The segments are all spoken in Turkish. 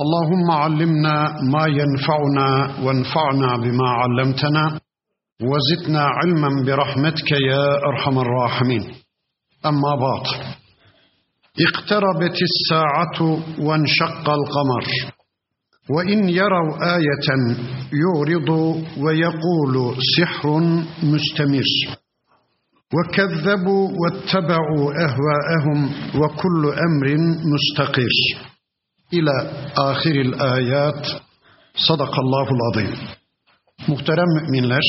اللهم علمنا ما ينفعنا وانفعنا بما علمتنا وزدنا علما برحمتك يا أرحم الراحمين. أما بعد اقتربت الساعة وانشق القمر وإن يروا آية يعرض ويقول سحر مستمر. وكذبوا واتبعوا أهواءهم وكل أمر مستقر. İlâ ahiril ayat sadakallahul azim. Muhterem müminler,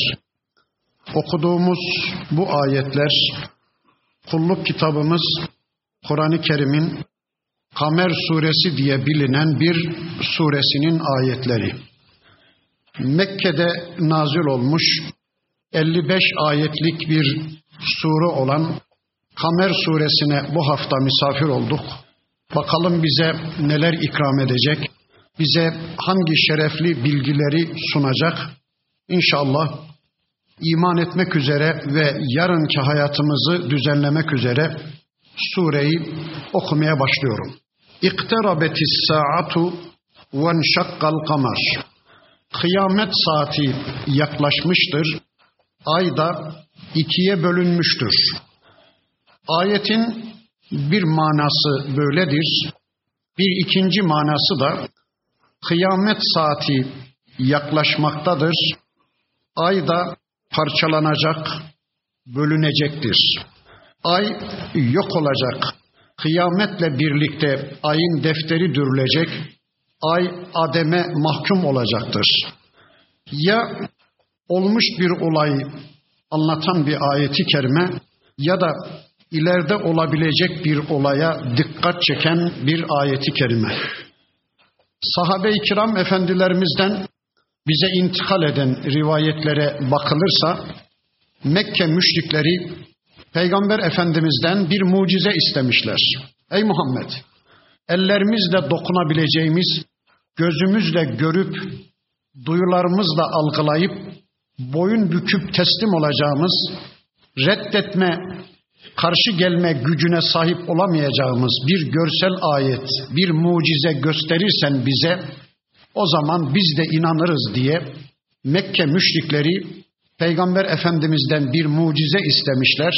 okuduğumuz bu ayetler kulluk kitabımız Kur'an-ı Kerim'in Kamer suresi diye bilinen bir suresinin ayetleri. Mekke'de nazil olmuş 55 ayetlik bir sure olan Kamer suresine bu hafta misafir olduk. Bakalım bize neler ikram edecek, bize hangi şerefli bilgileri sunacak. İnşallah iman etmek üzere ve yarınki hayatımızı düzenlemek üzere sureyi okumaya başlıyorum. İkterabetis saatu ve enşakkal kamar. Kıyamet saati yaklaşmıştır. Ay da ikiye bölünmüştür. Ayetin bir manası böyledir. Bir ikinci manası da kıyamet saati yaklaşmaktadır. Ay da parçalanacak, bölünecektir. Ay yok olacak. Kıyametle birlikte ayın defteri dürülecek. Ay ademe mahkum olacaktır. Ya olmuş bir olay anlatan bir ayeti kerime ya da ileride olabilecek bir olaya dikkat çeken bir ayeti kerime. Sahabe-i kiram efendilerimizden bize intikal eden rivayetlere bakılırsa Mekke müşrikleri Peygamber Efendimiz'den bir mucize istemişler. Ey Muhammed! Ellerimizle dokunabileceğimiz, gözümüzle görüp, duyularımızla algılayıp, boyun büküp teslim olacağımız, reddetme, karşı gelme gücüne sahip olamayacağımız bir görsel ayet, bir mucize gösterirsen bize o zaman biz de inanırız diye Mekke müşrikleri Peygamber Efendimiz'den bir mucize istemişler.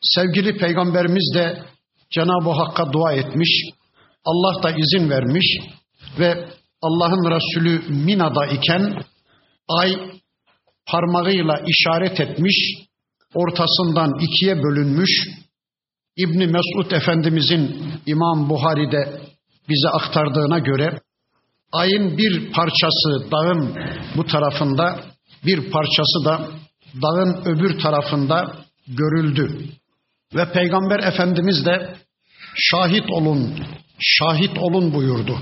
Sevgili Peygamberimiz de Cenab-ı Hakk'a dua etmiş. Allah da izin vermiş ve Allah'ın Resulü Mina'da iken ay parmağıyla işaret etmiş ortasından ikiye bölünmüş İbni Mesud Efendimizin İmam Buhari'de bize aktardığına göre ayın bir parçası dağın bu tarafında bir parçası da dağın öbür tarafında görüldü. Ve Peygamber Efendimiz de şahit olun, şahit olun buyurdu.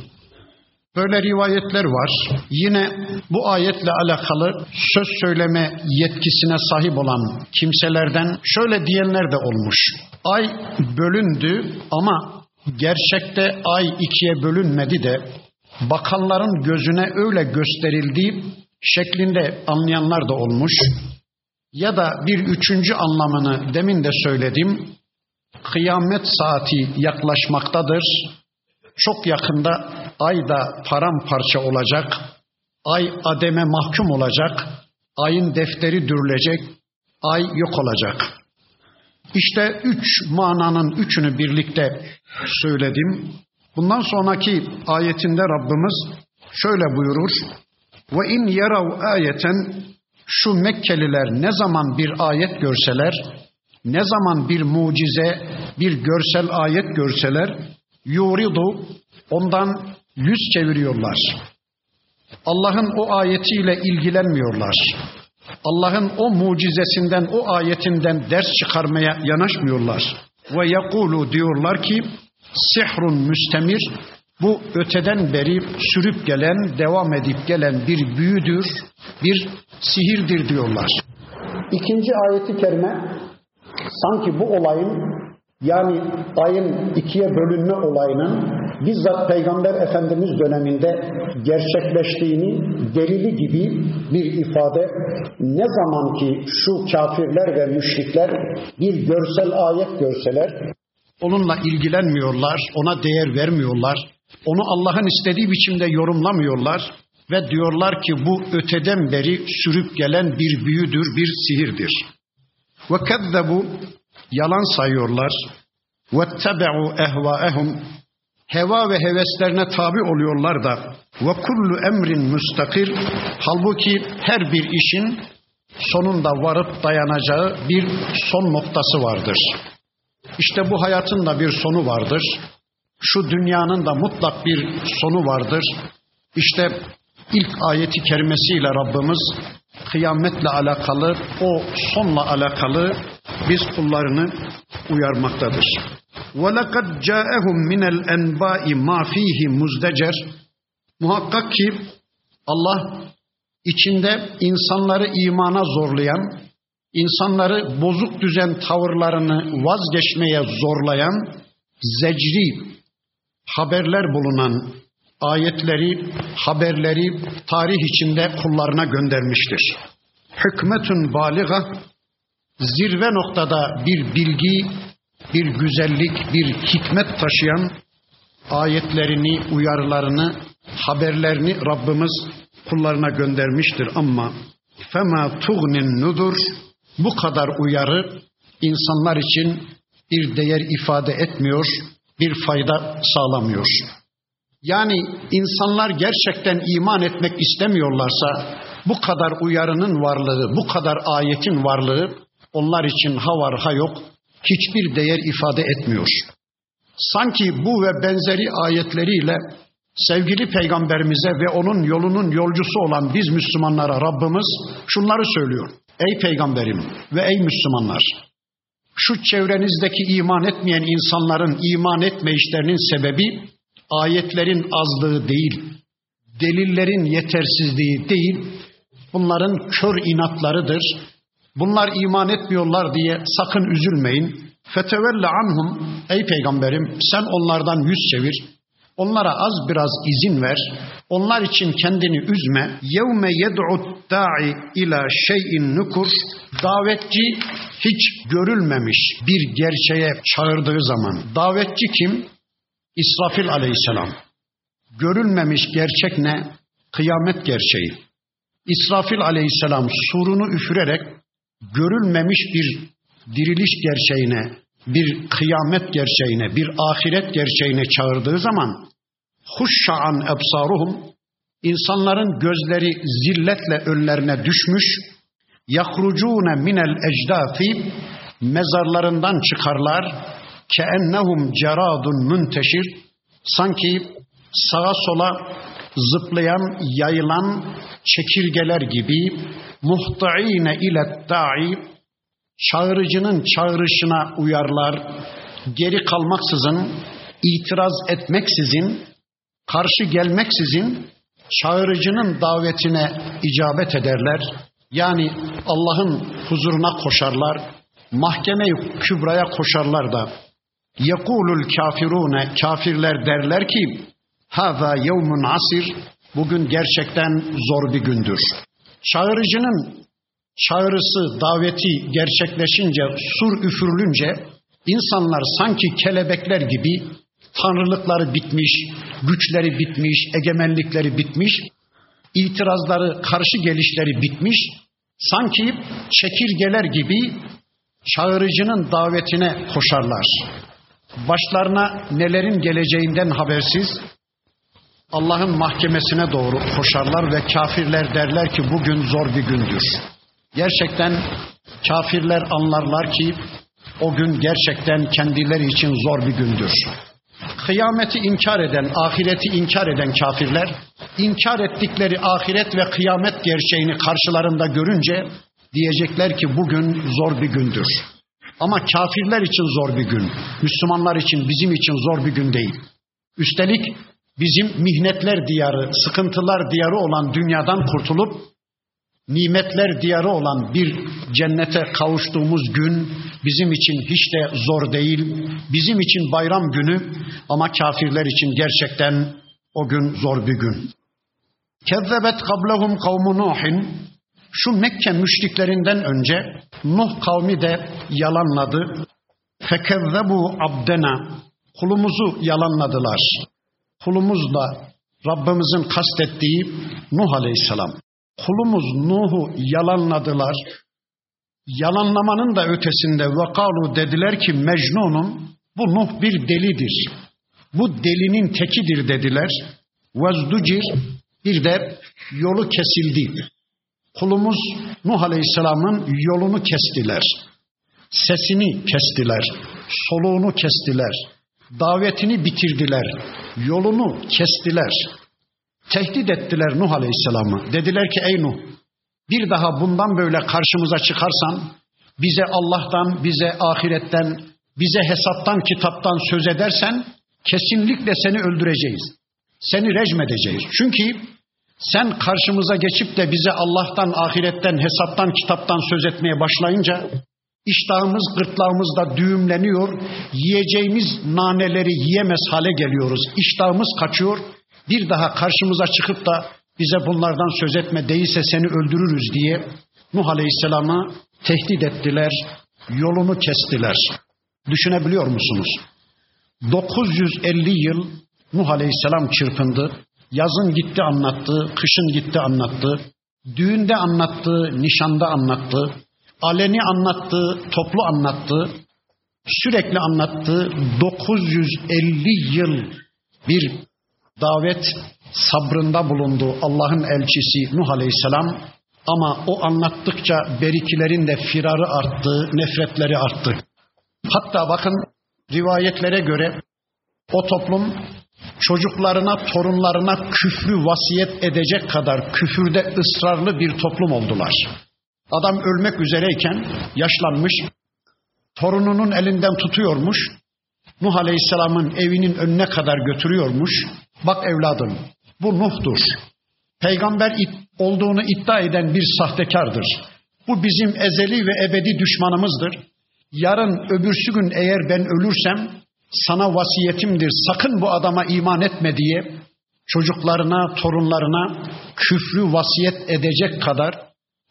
Böyle rivayetler var. Yine bu ayetle alakalı söz söyleme yetkisine sahip olan kimselerden şöyle diyenler de olmuş. Ay bölündü ama gerçekte ay ikiye bölünmedi de bakanların gözüne öyle gösterildiği şeklinde anlayanlar da olmuş. Ya da bir üçüncü anlamını demin de söyledim. Kıyamet saati yaklaşmaktadır. Çok yakında ay da paramparça olacak. Ay ademe mahkum olacak. Ayın defteri dürülecek. Ay yok olacak. İşte üç mananın üçünü birlikte söyledim. Bundan sonraki ayetinde Rabbimiz şöyle buyurur. Ve in yarav ayeten şu Mekkeliler ne zaman bir ayet görseler, ne zaman bir mucize, bir görsel ayet görseler, yuridu ondan yüz çeviriyorlar. Allah'ın o ayetiyle ilgilenmiyorlar. Allah'ın o mucizesinden, o ayetinden ders çıkarmaya yanaşmıyorlar. Ve yakulu diyorlar ki sihrun müstemir, Bu öteden beri sürüp gelen, devam edip gelen bir büyüdür, bir sihirdir diyorlar. İkinci ayeti kerime sanki bu olayın yani ayın ikiye bölünme olayının bizzat Peygamber Efendimiz döneminde gerçekleştiğini delili gibi bir ifade ne zaman ki şu kafirler ve müşrikler bir görsel ayet görseler onunla ilgilenmiyorlar, ona değer vermiyorlar, onu Allah'ın istediği biçimde yorumlamıyorlar ve diyorlar ki bu öteden beri sürüp gelen bir büyüdür, bir sihirdir. Ve kezzebu yalan sayıyorlar. Vettebe'u ehvaehum heva ve heveslerine tabi oluyorlar da ve kullu emrin müstakir halbuki her bir işin sonunda varıp dayanacağı bir son noktası vardır. İşte bu hayatın da bir sonu vardır. Şu dünyanın da mutlak bir sonu vardır. İşte ilk ayeti kerimesiyle Rabbimiz kıyametle alakalı, o sonla alakalı biz kullarını uyarmaktadır. وَلَقَدْ جَاءَهُمْ مِنَ الْاَنْبَاءِ مَا ف۪يهِ مُزْدَجَرٍ Muhakkak ki Allah içinde insanları imana zorlayan, insanları bozuk düzen tavırlarını vazgeçmeye zorlayan, zecri haberler bulunan ayetleri, haberleri tarih içinde kullarına göndermiştir. Hükmetün baliga, zirve noktada bir bilgi, bir güzellik, bir hikmet taşıyan ayetlerini, uyarılarını, haberlerini Rabbimiz kullarına göndermiştir ama fema tugnin nudur bu kadar uyarı insanlar için bir değer ifade etmiyor, bir fayda sağlamıyor. Yani insanlar gerçekten iman etmek istemiyorlarsa bu kadar uyarının varlığı, bu kadar ayetin varlığı onlar için ha var ha yok hiçbir değer ifade etmiyor. Sanki bu ve benzeri ayetleriyle sevgili peygamberimize ve onun yolunun yolcusu olan biz Müslümanlara Rabbimiz şunları söylüyor. Ey peygamberim ve ey Müslümanlar şu çevrenizdeki iman etmeyen insanların iman etme işlerinin sebebi ayetlerin azlığı değil, delillerin yetersizliği değil, bunların kör inatlarıdır. Bunlar iman etmiyorlar diye sakın üzülmeyin. Fetevelle anhum ey peygamberim sen onlardan yüz çevir. Onlara az biraz izin ver. Onlar için kendini üzme. Yevme yed'u da'i ila şeyin nukur. Davetçi hiç görülmemiş bir gerçeğe çağırdığı zaman. Davetçi kim? İsrafil aleyhisselam. Görülmemiş gerçek ne? Kıyamet gerçeği. İsrafil aleyhisselam surunu üfürerek görülmemiş bir diriliş gerçeğine, bir kıyamet gerçeğine, bir ahiret gerçeğine çağırdığı zaman huşşa'an ebsaruhum insanların gözleri zilletle önlerine düşmüş yahrucune minel ecdafi mezarlarından çıkarlar keennehum ceradun münteşir sanki sağa sola zıplayan, yayılan çekirgeler gibi muhtaine ile da'i çağırıcının çağrışına uyarlar, geri kalmaksızın, itiraz etmeksizin, karşı gelmeksizin çağırıcının davetine icabet ederler. Yani Allah'ın huzuruna koşarlar, mahkeme-i kübraya koşarlar da yekulul kafirune kafirler derler ki haza yevmun asir bugün gerçekten zor bir gündür. Çağırıcının çağrısı, daveti gerçekleşince, sur üfürülünce insanlar sanki kelebekler gibi tanrılıkları bitmiş, güçleri bitmiş, egemenlikleri bitmiş, itirazları, karşı gelişleri bitmiş, sanki çekirgeler gibi çağırıcının davetine koşarlar. Başlarına nelerin geleceğinden habersiz Allah'ın mahkemesine doğru koşarlar ve kafirler derler ki bugün zor bir gündür. Gerçekten kafirler anlarlar ki o gün gerçekten kendileri için zor bir gündür. Kıyameti inkar eden, ahireti inkar eden kafirler, inkar ettikleri ahiret ve kıyamet gerçeğini karşılarında görünce diyecekler ki bugün zor bir gündür. Ama kafirler için zor bir gün, Müslümanlar için, bizim için zor bir gün değil. Üstelik bizim mihnetler diyarı, sıkıntılar diyarı olan dünyadan kurtulup nimetler diyarı olan bir cennete kavuştuğumuz gün bizim için hiç de zor değil. Bizim için bayram günü ama kafirler için gerçekten o gün zor bir gün. Kezzebet kablehum kavmu Nuhin şu Mekke müşriklerinden önce Nuh kavmi de yalanladı. Fekezzebu abdena kulumuzu yalanladılar. Kulumuzla Rabbimizin kastettiği Nuh Aleyhisselam. Kulumuz Nuh'u yalanladılar. Yalanlamanın da ötesinde vakalu dediler ki Mecnun'un bu Nuh bir delidir. Bu delinin tekidir dediler. Vezducir bir de yolu kesildi. Kulumuz Nuh Aleyhisselam'ın yolunu kestiler. Sesini kestiler. Soluğunu kestiler. Davetini bitirdiler. Yolunu kestiler. Tehdit ettiler Nuh Aleyhisselam'ı. Dediler ki ey Nuh bir daha bundan böyle karşımıza çıkarsan bize Allah'tan, bize ahiretten, bize hesaptan, kitaptan söz edersen kesinlikle seni öldüreceğiz. Seni rejim edeceğiz. Çünkü sen karşımıza geçip de bize Allah'tan, ahiretten, hesaptan, kitaptan söz etmeye başlayınca iştahımız, gırtlağımızda düğümleniyor. Yiyeceğimiz naneleri yiyemez hale geliyoruz. İştahımız kaçıyor. Bir daha karşımıza çıkıp da bize bunlardan söz etme değilse seni öldürürüz diye Nuh Aleyhisselam'ı tehdit ettiler. Yolunu kestiler. Düşünebiliyor musunuz? 950 yıl Nuh Aleyhisselam çırpındı. Yazın gitti anlattı, kışın gitti anlattı. Düğünde anlattı, nişanda anlattı. Aleni anlattı, toplu anlattı. Sürekli anlattı. 950 yıl bir davet sabrında bulundu Allah'ın elçisi Nuh Aleyhisselam. Ama o anlattıkça berikilerin de firarı arttı, nefretleri arttı. Hatta bakın rivayetlere göre o toplum çocuklarına, torunlarına küfrü vasiyet edecek kadar küfürde ısrarlı bir toplum oldular. Adam ölmek üzereyken yaşlanmış, torununun elinden tutuyormuş, Nuh Aleyhisselam'ın evinin önüne kadar götürüyormuş. Bak evladım, bu Nuh'dur. Peygamber olduğunu iddia eden bir sahtekardır. Bu bizim ezeli ve ebedi düşmanımızdır. Yarın öbürsü gün eğer ben ölürsem sana vasiyetimdir sakın bu adama iman etme diye çocuklarına, torunlarına küfrü vasiyet edecek kadar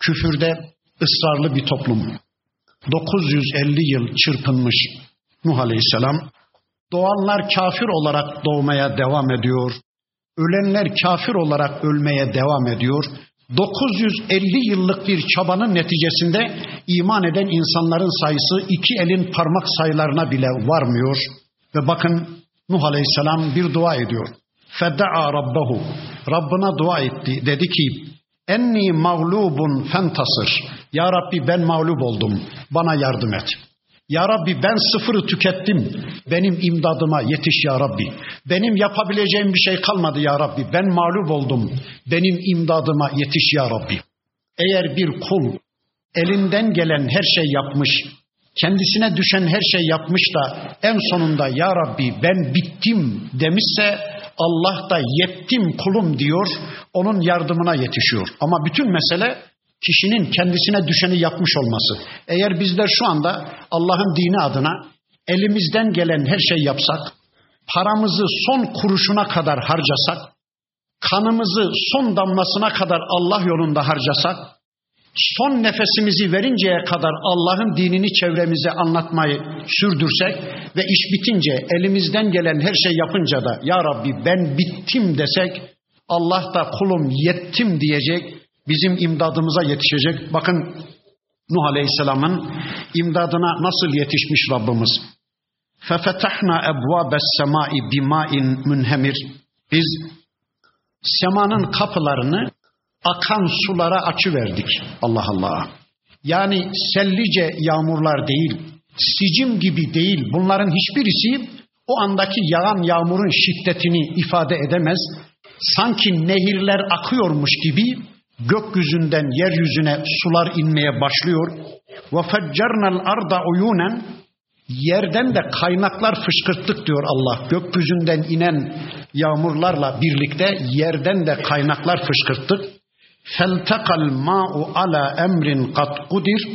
küfürde ısrarlı bir toplum. 950 yıl çırpınmış Nuh Aleyhisselam. Doğanlar kafir olarak doğmaya devam ediyor. Ölenler kafir olarak ölmeye devam ediyor. 950 yıllık bir çabanın neticesinde iman eden insanların sayısı iki elin parmak sayılarına bile varmıyor. Ve bakın Nuh Aleyhisselam bir dua ediyor. Fedda'a rabbahu. Rabbına dua etti. Dedi ki enni mağlubun fentasır. Ya Rabbi ben mağlup oldum. Bana yardım et. Ya Rabbi ben sıfırı tükettim. Benim imdadıma yetiş ya Rabbi. Benim yapabileceğim bir şey kalmadı ya Rabbi. Ben mağlup oldum. Benim imdadıma yetiş ya Rabbi. Eğer bir kul elinden gelen her şey yapmış, kendisine düşen her şey yapmış da en sonunda ya Rabbi ben bittim demişse Allah da yettim kulum diyor, onun yardımına yetişiyor. Ama bütün mesele kişinin kendisine düşeni yapmış olması. Eğer bizler şu anda Allah'ın dini adına elimizden gelen her şey yapsak, paramızı son kuruşuna kadar harcasak, kanımızı son damlasına kadar Allah yolunda harcasak, son nefesimizi verinceye kadar Allah'ın dinini çevremize anlatmayı sürdürsek ve iş bitince elimizden gelen her şey yapınca da ya Rabbi ben bittim desek Allah da kulum yettim diyecek bizim imdadımıza yetişecek. Bakın Nuh Aleyhisselam'ın imdadına nasıl yetişmiş Rabbimiz. فَفَتَحْنَا اَبْوَابَ السَّمَاءِ بِمَاءٍ مُنْهَمِرٍ Biz semanın kapılarını akan sulara açı verdik. Allah Allah. Yani sellice yağmurlar değil, sicim gibi değil. Bunların hiçbirisi o andaki yağan yağmurun şiddetini ifade edemez. Sanki nehirler akıyormuş gibi gökyüzünden yeryüzüne sular inmeye başlıyor. Ve feccarnal arda uyunen yerden de kaynaklar fışkırttık diyor Allah. Gökyüzünden inen yağmurlarla birlikte yerden de kaynaklar fışkırttık. Feltekal ma'u ala emrin kat kudir.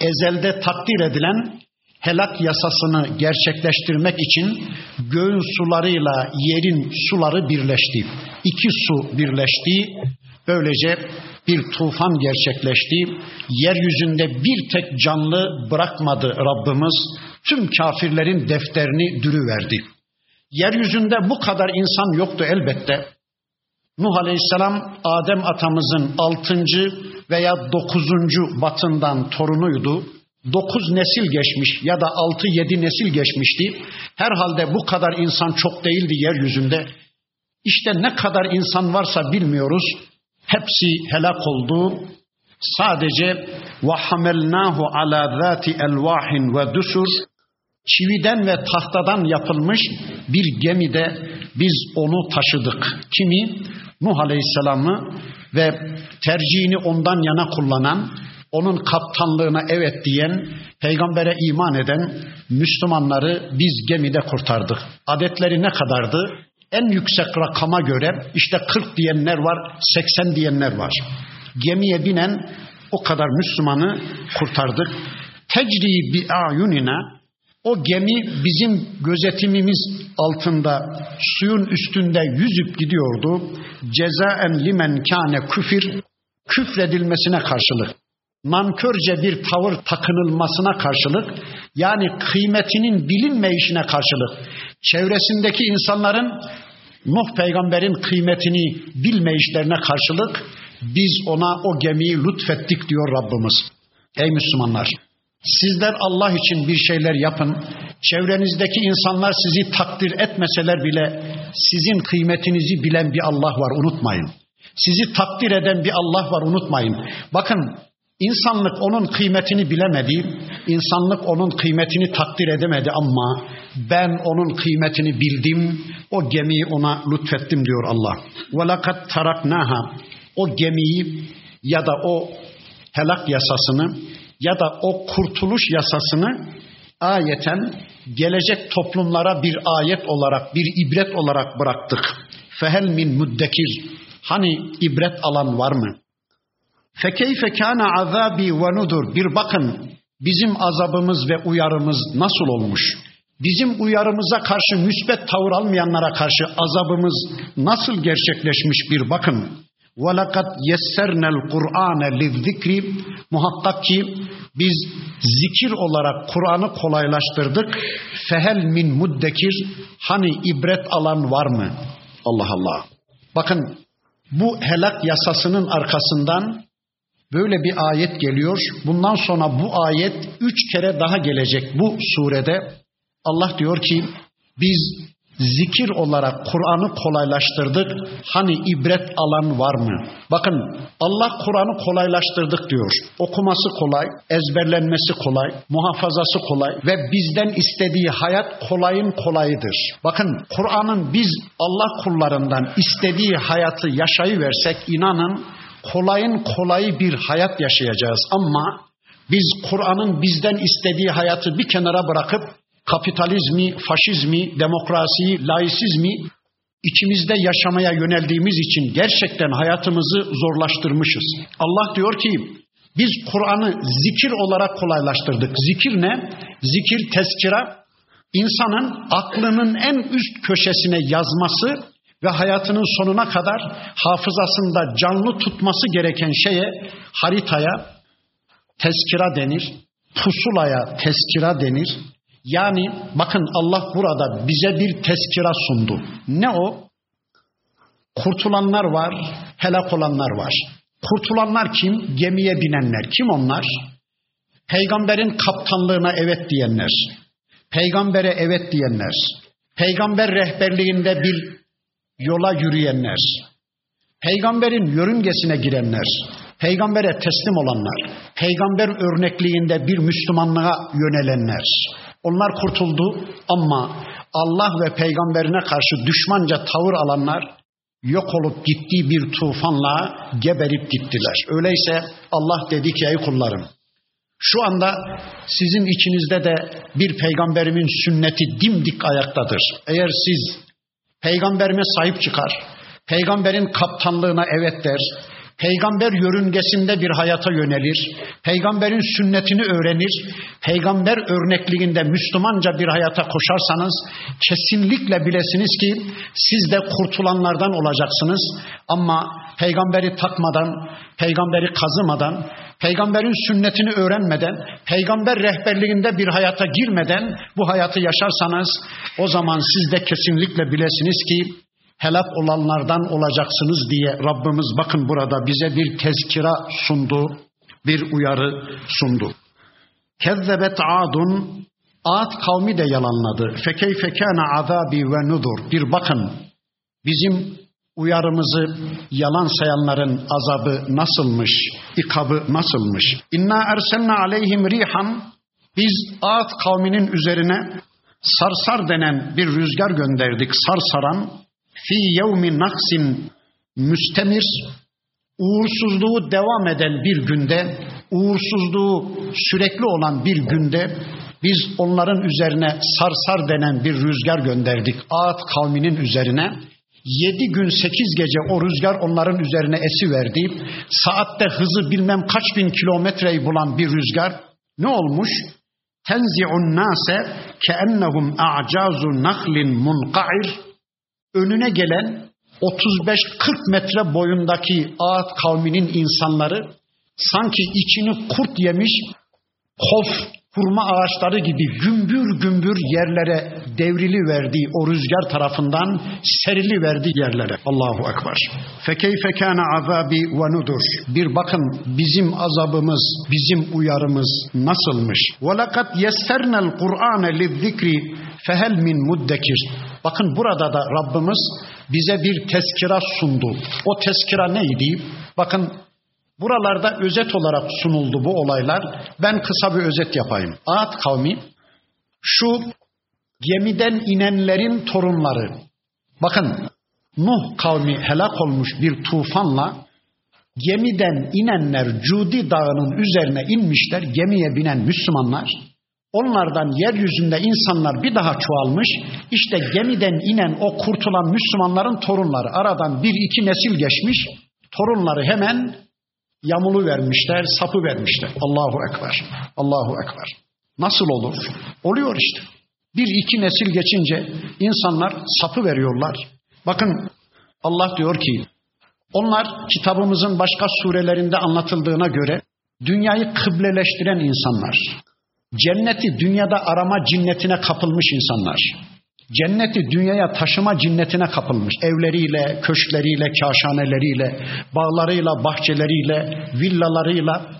Ezelde takdir edilen helak yasasını gerçekleştirmek için göğün sularıyla yerin suları birleşti. İki su birleşti. Böylece bir tufan gerçekleşti. Yeryüzünde bir tek canlı bırakmadı Rabbimiz. Tüm kafirlerin defterini dürüverdi. Yeryüzünde bu kadar insan yoktu elbette. Nuh Aleyhisselam Adem atamızın altıncı veya dokuzuncu batından torunuydu. Dokuz nesil geçmiş ya da altı yedi nesil geçmişti. Herhalde bu kadar insan çok değildi yeryüzünde. İşte ne kadar insan varsa bilmiyoruz. Hepsi helak oldu. Sadece ve hamelnahu ala zati elvahin ve dusur çividen ve tahtadan yapılmış bir gemide biz onu taşıdık. Kimi? Nuh Aleyhisselam'ı ve tercihini ondan yana kullanan, onun kaptanlığına evet diyen, peygambere iman eden Müslümanları biz gemide kurtardık. Adetleri ne kadardı? En yüksek rakama göre işte 40 diyenler var, 80 diyenler var. Gemiye binen o kadar Müslümanı kurtardık. Tecri bi ayunina o gemi bizim gözetimimiz altında suyun üstünde yüzüp gidiyordu. Cezaen limen kâne küfir küfredilmesine karşılık nankörce bir tavır takınılmasına karşılık yani kıymetinin bilinmeyişine karşılık çevresindeki insanların Nuh peygamberin kıymetini bilmeyişlerine karşılık biz ona o gemiyi lütfettik diyor Rabbimiz. Ey Müslümanlar! Sizler Allah için bir şeyler yapın. Çevrenizdeki insanlar sizi takdir etmeseler bile sizin kıymetinizi bilen bir Allah var unutmayın. Sizi takdir eden bir Allah var unutmayın. Bakın insanlık onun kıymetini bilemedi. insanlık onun kıymetini takdir edemedi ama ben onun kıymetini bildim. O gemiyi ona lütfettim diyor Allah. وَلَقَدْ taraknaha O gemiyi ya da o helak yasasını ya da o kurtuluş yasasını ayeten gelecek toplumlara bir ayet olarak, bir ibret olarak bıraktık. Fehel min muddekir. Hani ibret alan var mı? Fekeyfe kana azabi ve nudur. Bir bakın bizim azabımız ve uyarımız nasıl olmuş? Bizim uyarımıza karşı müsbet tavır almayanlara karşı azabımız nasıl gerçekleşmiş bir bakın. وَلَقَدْ يَسَّرْنَا الْقُرْآنَ لِذِّكْرِ Muhakkak ki biz zikir olarak Kur'an'ı kolaylaştırdık. Fehel min muddekir hani ibret alan var mı? Allah Allah. Bakın bu helak yasasının arkasından böyle bir ayet geliyor. Bundan sonra bu ayet üç kere daha gelecek bu surede. Allah diyor ki biz zikir olarak Kur'an'ı kolaylaştırdık. Hani ibret alan var mı? Bakın Allah Kur'an'ı kolaylaştırdık diyor. Okuması kolay, ezberlenmesi kolay, muhafazası kolay ve bizden istediği hayat kolayın kolayıdır. Bakın Kur'an'ın biz Allah kullarından istediği hayatı yaşayıversek inanın kolayın kolayı bir hayat yaşayacağız ama biz Kur'an'ın bizden istediği hayatı bir kenara bırakıp kapitalizmi, faşizmi, demokrasiyi, laisizmi içimizde yaşamaya yöneldiğimiz için gerçekten hayatımızı zorlaştırmışız. Allah diyor ki biz Kur'an'ı zikir olarak kolaylaştırdık. Zikir ne? Zikir tezkira insanın aklının en üst köşesine yazması ve hayatının sonuna kadar hafızasında canlı tutması gereken şeye haritaya tezkira denir, pusulaya tezkira denir, yani bakın Allah burada bize bir tezkira sundu. Ne o? Kurtulanlar var, helak olanlar var. Kurtulanlar kim? Gemiye binenler. Kim onlar? Peygamberin kaptanlığına evet diyenler. Peygambere evet diyenler. Peygamber rehberliğinde bir yola yürüyenler. Peygamberin yörüngesine girenler. Peygambere teslim olanlar. Peygamber örnekliğinde bir Müslümanlığa yönelenler. Onlar kurtuldu ama Allah ve peygamberine karşı düşmanca tavır alanlar yok olup gittiği bir tufanla geberip gittiler. Öyleyse Allah dedi ki ey kullarım şu anda sizin içinizde de bir peygamberimin sünneti dimdik ayaktadır. Eğer siz Peygamberime sahip çıkar. Peygamberin kaptanlığına evet der. Peygamber yörüngesinde bir hayata yönelir. Peygamberin sünnetini öğrenir. Peygamber örnekliğinde Müslümanca bir hayata koşarsanız kesinlikle bilesiniz ki siz de kurtulanlardan olacaksınız. Ama peygamberi takmadan, peygamberi kazımadan, peygamberin sünnetini öğrenmeden, peygamber rehberliğinde bir hayata girmeden bu hayatı yaşarsanız o zaman siz de kesinlikle bilesiniz ki helak olanlardan olacaksınız diye Rabbimiz bakın burada bize bir tezkira sundu, bir uyarı sundu. Kezzebet adun, Ad kavmi de yalanladı. Fekeyfe kana azabi ve nudur. Bir bakın bizim uyarımızı yalan sayanların azabı nasılmış, ikabı nasılmış. İnna erselna aleyhim rihan biz Ad kavminin üzerine sarsar denen bir rüzgar gönderdik. Sarsaran fi yevmi naksin müstemir uğursuzluğu devam eden bir günde, uğursuzluğu sürekli olan bir günde biz onların üzerine sarsar denen bir rüzgar gönderdik. Ağat kavminin üzerine. Yedi gün sekiz gece o rüzgar onların üzerine esi verdi. Saatte hızı bilmem kaç bin kilometreyi bulan bir rüzgar. Ne olmuş? Tenzi'un nase keennehum a'cazu nahlin munqa'ir önüne gelen 35-40 metre boyundaki Ağat kavminin insanları sanki içini kurt yemiş kof hurma ağaçları gibi gümbür gümbür yerlere devrili verdiği o rüzgar tarafından serili verdiği yerlere. Allahu Ekber. Fekeyfe kâne azabi ve nudur. Bir bakın bizim azabımız, bizim uyarımız nasılmış. Ve lekad yessernel Kur'ane lizzikri fehel min muddekir. Bakın burada da Rabbimiz bize bir tezkira sundu. O tezkira neydi? Bakın buralarda özet olarak sunuldu bu olaylar. Ben kısa bir özet yapayım. Ad kavmi şu gemiden inenlerin torunları. Bakın Nuh kavmi helak olmuş bir tufanla gemiden inenler Cudi dağının üzerine inmişler. Gemiye binen Müslümanlar Onlardan yeryüzünde insanlar bir daha çoğalmış. İşte gemiden inen o kurtulan Müslümanların torunları aradan bir iki nesil geçmiş. Torunları hemen yamulu vermişler, sapı vermişler. Allahu Ekber. Allahu Ekber. Nasıl olur? Oluyor işte. Bir iki nesil geçince insanlar sapı veriyorlar. Bakın Allah diyor ki onlar kitabımızın başka surelerinde anlatıldığına göre dünyayı kıbleleştiren insanlar. Cenneti dünyada arama cinnetine kapılmış insanlar. Cenneti dünyaya taşıma cinnetine kapılmış. Evleriyle, köşkleriyle, kaşaneleriyle, bağlarıyla, bahçeleriyle, villalarıyla,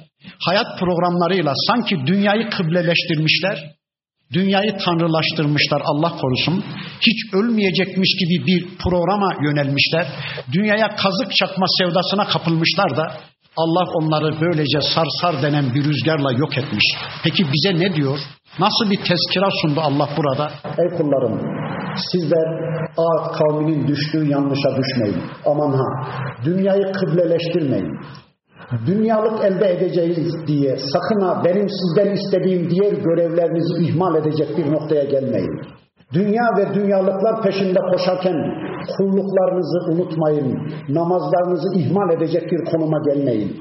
hayat programlarıyla sanki dünyayı kıbleleştirmişler. Dünyayı tanrılaştırmışlar Allah korusun. Hiç ölmeyecekmiş gibi bir programa yönelmişler. Dünyaya kazık çakma sevdasına kapılmışlar da Allah onları böylece sarsar denen bir rüzgarla yok etmiş. Peki bize ne diyor? Nasıl bir tezkira sundu Allah burada? Ey kullarım sizler Ağat kavminin düştüğü yanlışa düşmeyin. Aman ha dünyayı kıbleleştirmeyin. Dünyalık elde edeceğiz diye sakın ha benim sizden istediğim diğer görevlerinizi ihmal edecek bir noktaya gelmeyin. Dünya ve dünyalıklar peşinde koşarken kulluklarınızı unutmayın. Namazlarınızı ihmal edecek bir konuma gelmeyin.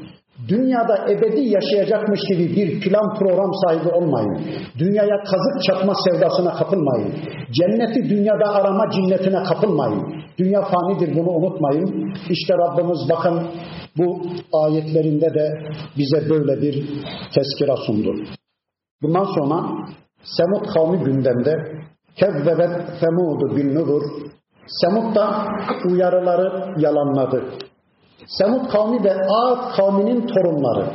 Dünyada ebedi yaşayacakmış gibi bir plan program sahibi olmayın. Dünyaya kazık çakma sevdasına kapılmayın. Cenneti dünyada arama cinnetine kapılmayın. Dünya fanidir bunu unutmayın. İşte Rabbimiz bakın bu ayetlerinde de bize böyle bir tezkira sundu. Bundan sonra Semud kavmi gündemde Kezzebet Semud'u bin nuzur. Semud da uyarıları yalanladı. Semud kavmi de Ağat kavminin torunları.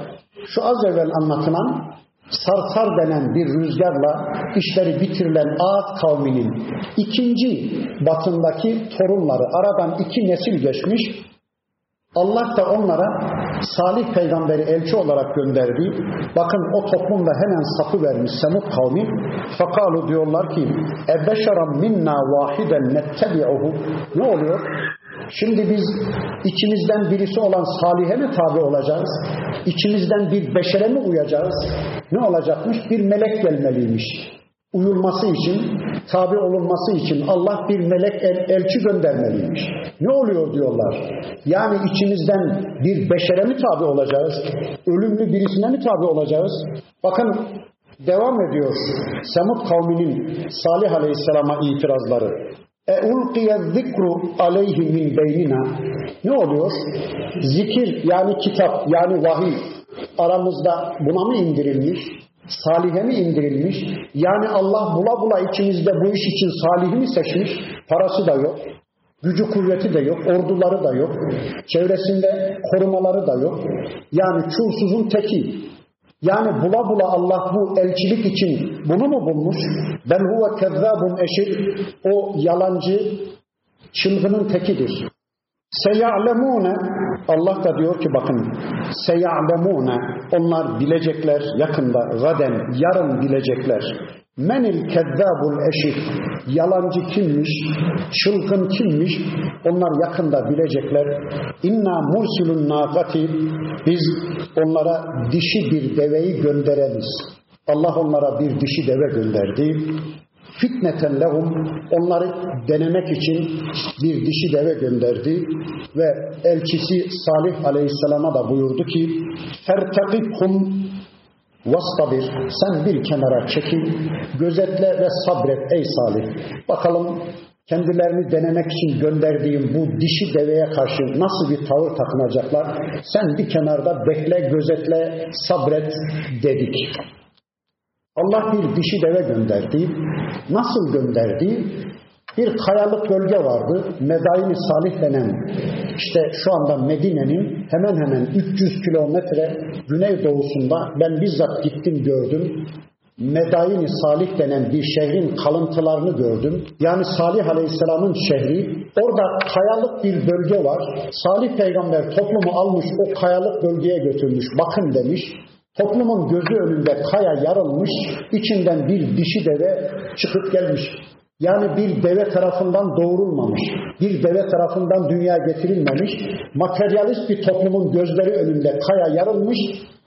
Şu az evvel anlatılan sarsar denen bir rüzgarla işleri bitirilen Ağat kavminin ikinci batındaki torunları aradan iki nesil geçmiş Allah da onlara Salih peygamberi elçi olarak gönderdi. Bakın o toplumda hemen sapı vermiş Semud kavmi. Fakalu diyorlar ki Ebeşeram minna vahiden nettebi'uhu Ne oluyor? Şimdi biz içimizden birisi olan Salih'e mi tabi olacağız? İçimizden bir beşere mi uyacağız? Ne olacakmış? Bir melek gelmeliymiş uyulması için tabi olunması için Allah bir melek el, elçi göndermeliymiş. Ne oluyor diyorlar. Yani içimizden bir beşere mi tabi olacağız? Ölümlü birisine mi tabi olacağız? Bakın devam ediyor Semud kavminin Salih Aleyhisselam'a itirazları. E ulqiye zikru aleyhi min beynina. Ne oluyor? Zikir yani kitap yani vahiy aramızda buna mı indirilmiş? Salihe mi indirilmiş? Yani Allah bula bula içimizde bu iş için salihi mi seçmiş? Parası da yok. Gücü kuvveti de yok, orduları da yok, çevresinde korumaları da yok. Yani çulsuzun teki. Yani bula bula Allah bu elçilik için bunu mu bulmuş? Ben huve kezzabun eşir. O yalancı, çılgının tekidir. Seya'lemune Allah da diyor ki bakın seya'lemune onlar bilecekler yakında gaden yarın bilecekler. Menil kezzabul eşir yalancı kimmiş, çılgın kimmiş? Onlar yakında bilecekler. İnna mursilun nagati biz onlara dişi bir deveyi göndereniz. Allah onlara bir dişi deve gönderdi. Fitneten lehum. Onları denemek için bir dişi deve gönderdi. Ve elçisi Salih Aleyhisselam'a da buyurdu ki fertakibhum vastabir sen bir kenara çekil gözetle ve sabret ey Salih bakalım kendilerini denemek için gönderdiğim bu dişi deveye karşı nasıl bir tavır takınacaklar sen bir kenarda bekle gözetle sabret dedik. Allah bir dişi deve gönderdi. Nasıl gönderdi? Bir kayalık bölge vardı. Medaini Salih denen işte şu anda Medine'nin hemen hemen 300 kilometre güneydoğusunda ben bizzat gittim gördüm. Medaini Salih denen bir şehrin kalıntılarını gördüm. Yani Salih Aleyhisselam'ın şehri. Orada kayalık bir bölge var. Salih peygamber toplumu almış o kayalık bölgeye götürmüş. Bakın demiş. Toplumun gözü önünde kaya yarılmış, içinden bir dişi deve çıkıp gelmiş. Yani bir deve tarafından doğurulmamış, bir deve tarafından dünya getirilmemiş, materyalist bir toplumun gözleri önünde kaya yarılmış,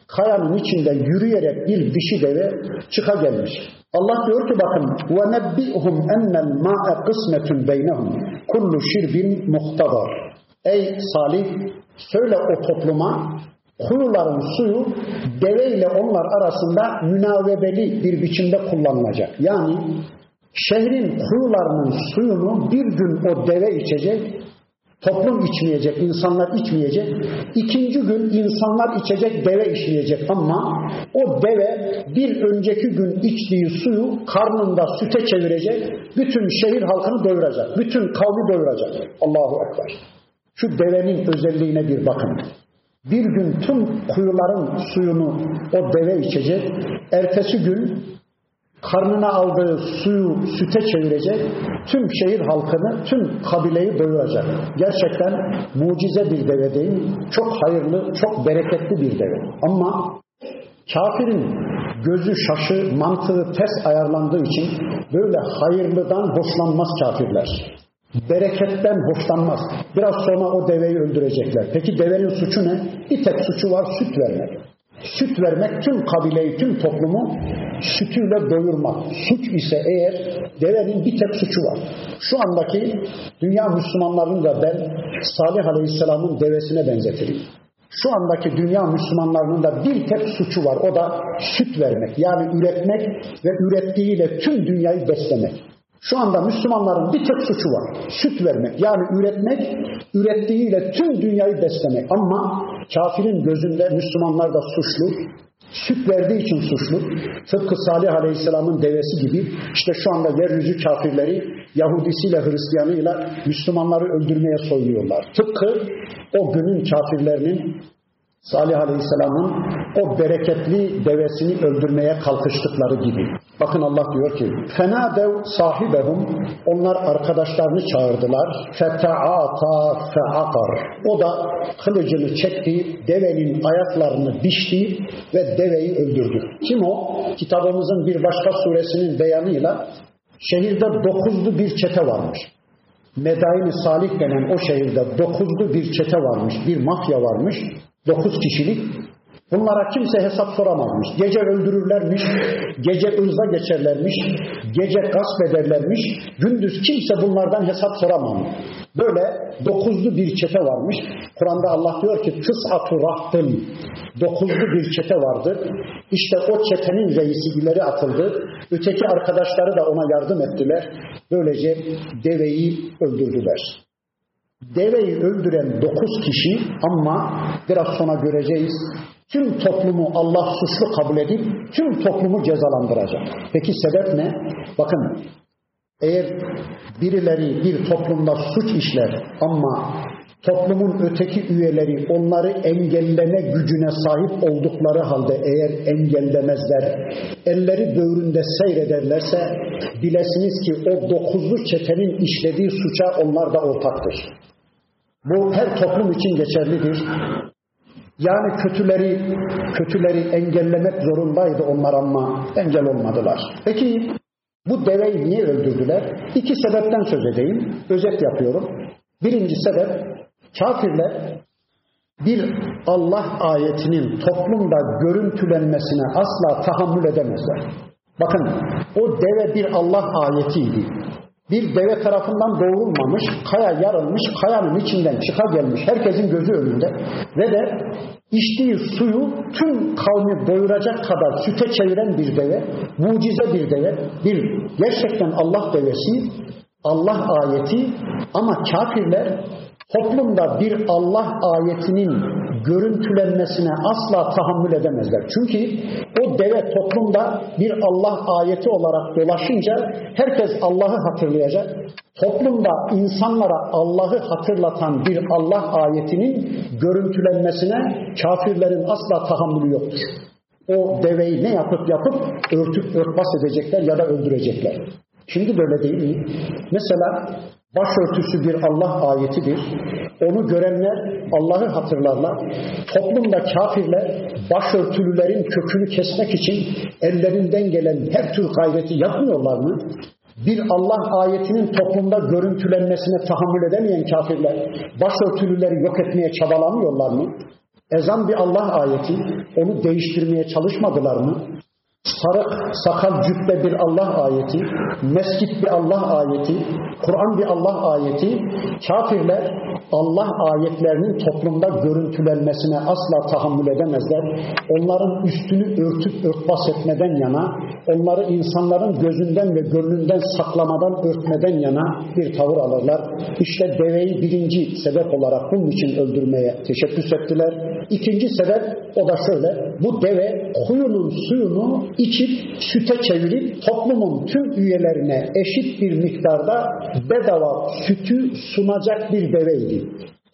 kayanın içinde yürüyerek bir dişi deve çıka gelmiş. Allah diyor ki bakın وَنَبِّئْهُمْ اَنَّ الْمَاءَ قِسْمَةٌ بَيْنَهُمْ kullu şirbin muhtadar. Ey Salih söyle o topluma Kuyuların suyu deve ile onlar arasında münavebeli bir biçimde kullanılacak. Yani şehrin kuyularının suyunu bir gün o deve içecek, toplum içmeyecek, insanlar içmeyecek. İkinci gün insanlar içecek, deve içmeyecek ama o deve bir önceki gün içtiği suyu karnında süte çevirecek, bütün şehir halkını doyuracak, bütün kavmi doyuracak. Allahu Ekber. Şu devenin özelliğine bir bakın. Bir gün tüm kuyuların suyunu o deve içecek. Ertesi gün karnına aldığı suyu süte çevirecek. Tüm şehir halkını, tüm kabileyi doyuracak. Gerçekten mucize bir deve değil. Çok hayırlı, çok bereketli bir deve. Ama kafirin gözü şaşı, mantığı ters ayarlandığı için böyle hayırlıdan hoşlanmaz kafirler bereketten hoşlanmaz. Biraz sonra o deveyi öldürecekler. Peki devenin suçu ne? Bir tek suçu var süt vermek. Süt vermek tüm kabileyi, tüm toplumu sütüyle doyurmak. Suç ise eğer devenin bir tek suçu var. Şu andaki dünya Müslümanlarının da ben Salih Aleyhisselam'ın devesine benzetirim. Şu andaki dünya Müslümanlarının da bir tek suçu var. O da süt vermek. Yani üretmek ve ürettiğiyle tüm dünyayı beslemek. Şu anda Müslümanların bir tek suçu var. Süt vermek. Yani üretmek, ürettiğiyle tüm dünyayı beslemek. Ama kafirin gözünde Müslümanlar da suçlu. Süt verdiği için suçlu. Tıpkı Salih Aleyhisselam'ın devesi gibi işte şu anda yeryüzü kafirleri Yahudisiyle Hristiyanıyla Müslümanları öldürmeye soyuyorlar. Tıpkı o günün kafirlerinin Salih Aleyhisselam'ın o bereketli devesini öldürmeye kalkıştıkları gibi. Bakın Allah diyor ki dev sahibehum onlar arkadaşlarını çağırdılar. Feta'ata fe'akar. O da kılıcını çekti, devenin ayaklarını biçti ve deveyi öldürdü. Kim o? Kitabımızın bir başka suresinin beyanıyla şehirde dokuzlu bir çete varmış. Medain-i Salih denen o şehirde dokuzlu bir çete varmış, bir mafya varmış. Dokuz kişilik Bunlara kimse hesap soramazmış. Gece öldürürlermiş, gece ırza geçerlermiş, gece gasp ederlermiş. Gündüz kimse bunlardan hesap soramam. Böyle dokuzlu bir çete varmış. Kur'an'da Allah diyor ki tıs'atu rahtın. Dokuzlu bir çete vardı. İşte o çetenin reisi ileri atıldı. Öteki arkadaşları da ona yardım ettiler. Böylece deveyi öldürdüler. Deveyi öldüren dokuz kişi ama biraz sonra göreceğiz tüm toplumu Allah suçlu kabul edip tüm toplumu cezalandıracak. Peki sebep ne? Bakın eğer birileri bir toplumda suç işler ama toplumun öteki üyeleri onları engelleme gücüne sahip oldukları halde eğer engellemezler, elleri böğründe seyrederlerse bilesiniz ki o dokuzlu çetenin işlediği suça onlar da ortaktır. Bu her toplum için geçerlidir. Yani kötüleri kötüleri engellemek zorundaydı onlar ama engel olmadılar. Peki bu deveyi niye öldürdüler? İki sebepten söz edeyim. Özet yapıyorum. Birinci sebep kafirler bir Allah ayetinin toplumda görüntülenmesine asla tahammül edemezler. Bakın o deve bir Allah ayetiydi bir deve tarafından doğrulmamış, kaya yarılmış, kayanın içinden çıka gelmiş, herkesin gözü önünde ve de içtiği suyu tüm kavmi doyuracak kadar süte çeviren bir deve, mucize bir deve, bir gerçekten Allah devesi, Allah ayeti. Ama kafirler toplumda bir Allah ayetinin görüntülenmesine asla tahammül edemezler. Çünkü o deve toplumda bir Allah ayeti olarak dolaşınca herkes Allah'ı hatırlayacak. Toplumda insanlara Allah'ı hatırlatan bir Allah ayetinin görüntülenmesine kafirlerin asla tahammülü yoktur. O deveyi ne yapıp yapıp örtüp örtbas edecekler ya da öldürecekler. Şimdi böyle değil mi? Mesela başörtüsü bir Allah ayetidir. Onu görenler Allah'ı hatırlarlar. Toplumda kafirler başörtülülerin kökünü kesmek için ellerinden gelen her tür gayreti yapmıyorlar mı? Bir Allah ayetinin toplumda görüntülenmesine tahammül edemeyen kafirler başörtülüleri yok etmeye çabalamıyorlar mı? Ezan bir Allah ayeti, onu değiştirmeye çalışmadılar mı? Sarık, sakal, cübbe bir Allah ayeti, mescit bir Allah ayeti, Kur'an bir Allah ayeti, kafirler Allah ayetlerinin toplumda görüntülenmesine asla tahammül edemezler. Onların üstünü örtüp örtbas etmeden yana, onları insanların gözünden ve gönlünden saklamadan örtmeden yana bir tavır alırlar. İşte deveyi birinci sebep olarak bunun için öldürmeye teşebbüs ettiler. İkinci sebep o da şöyle, bu deve kuyunun suyunu içip süte çevirip toplumun tüm üyelerine eşit bir miktarda bedava sütü sunacak bir deveydi.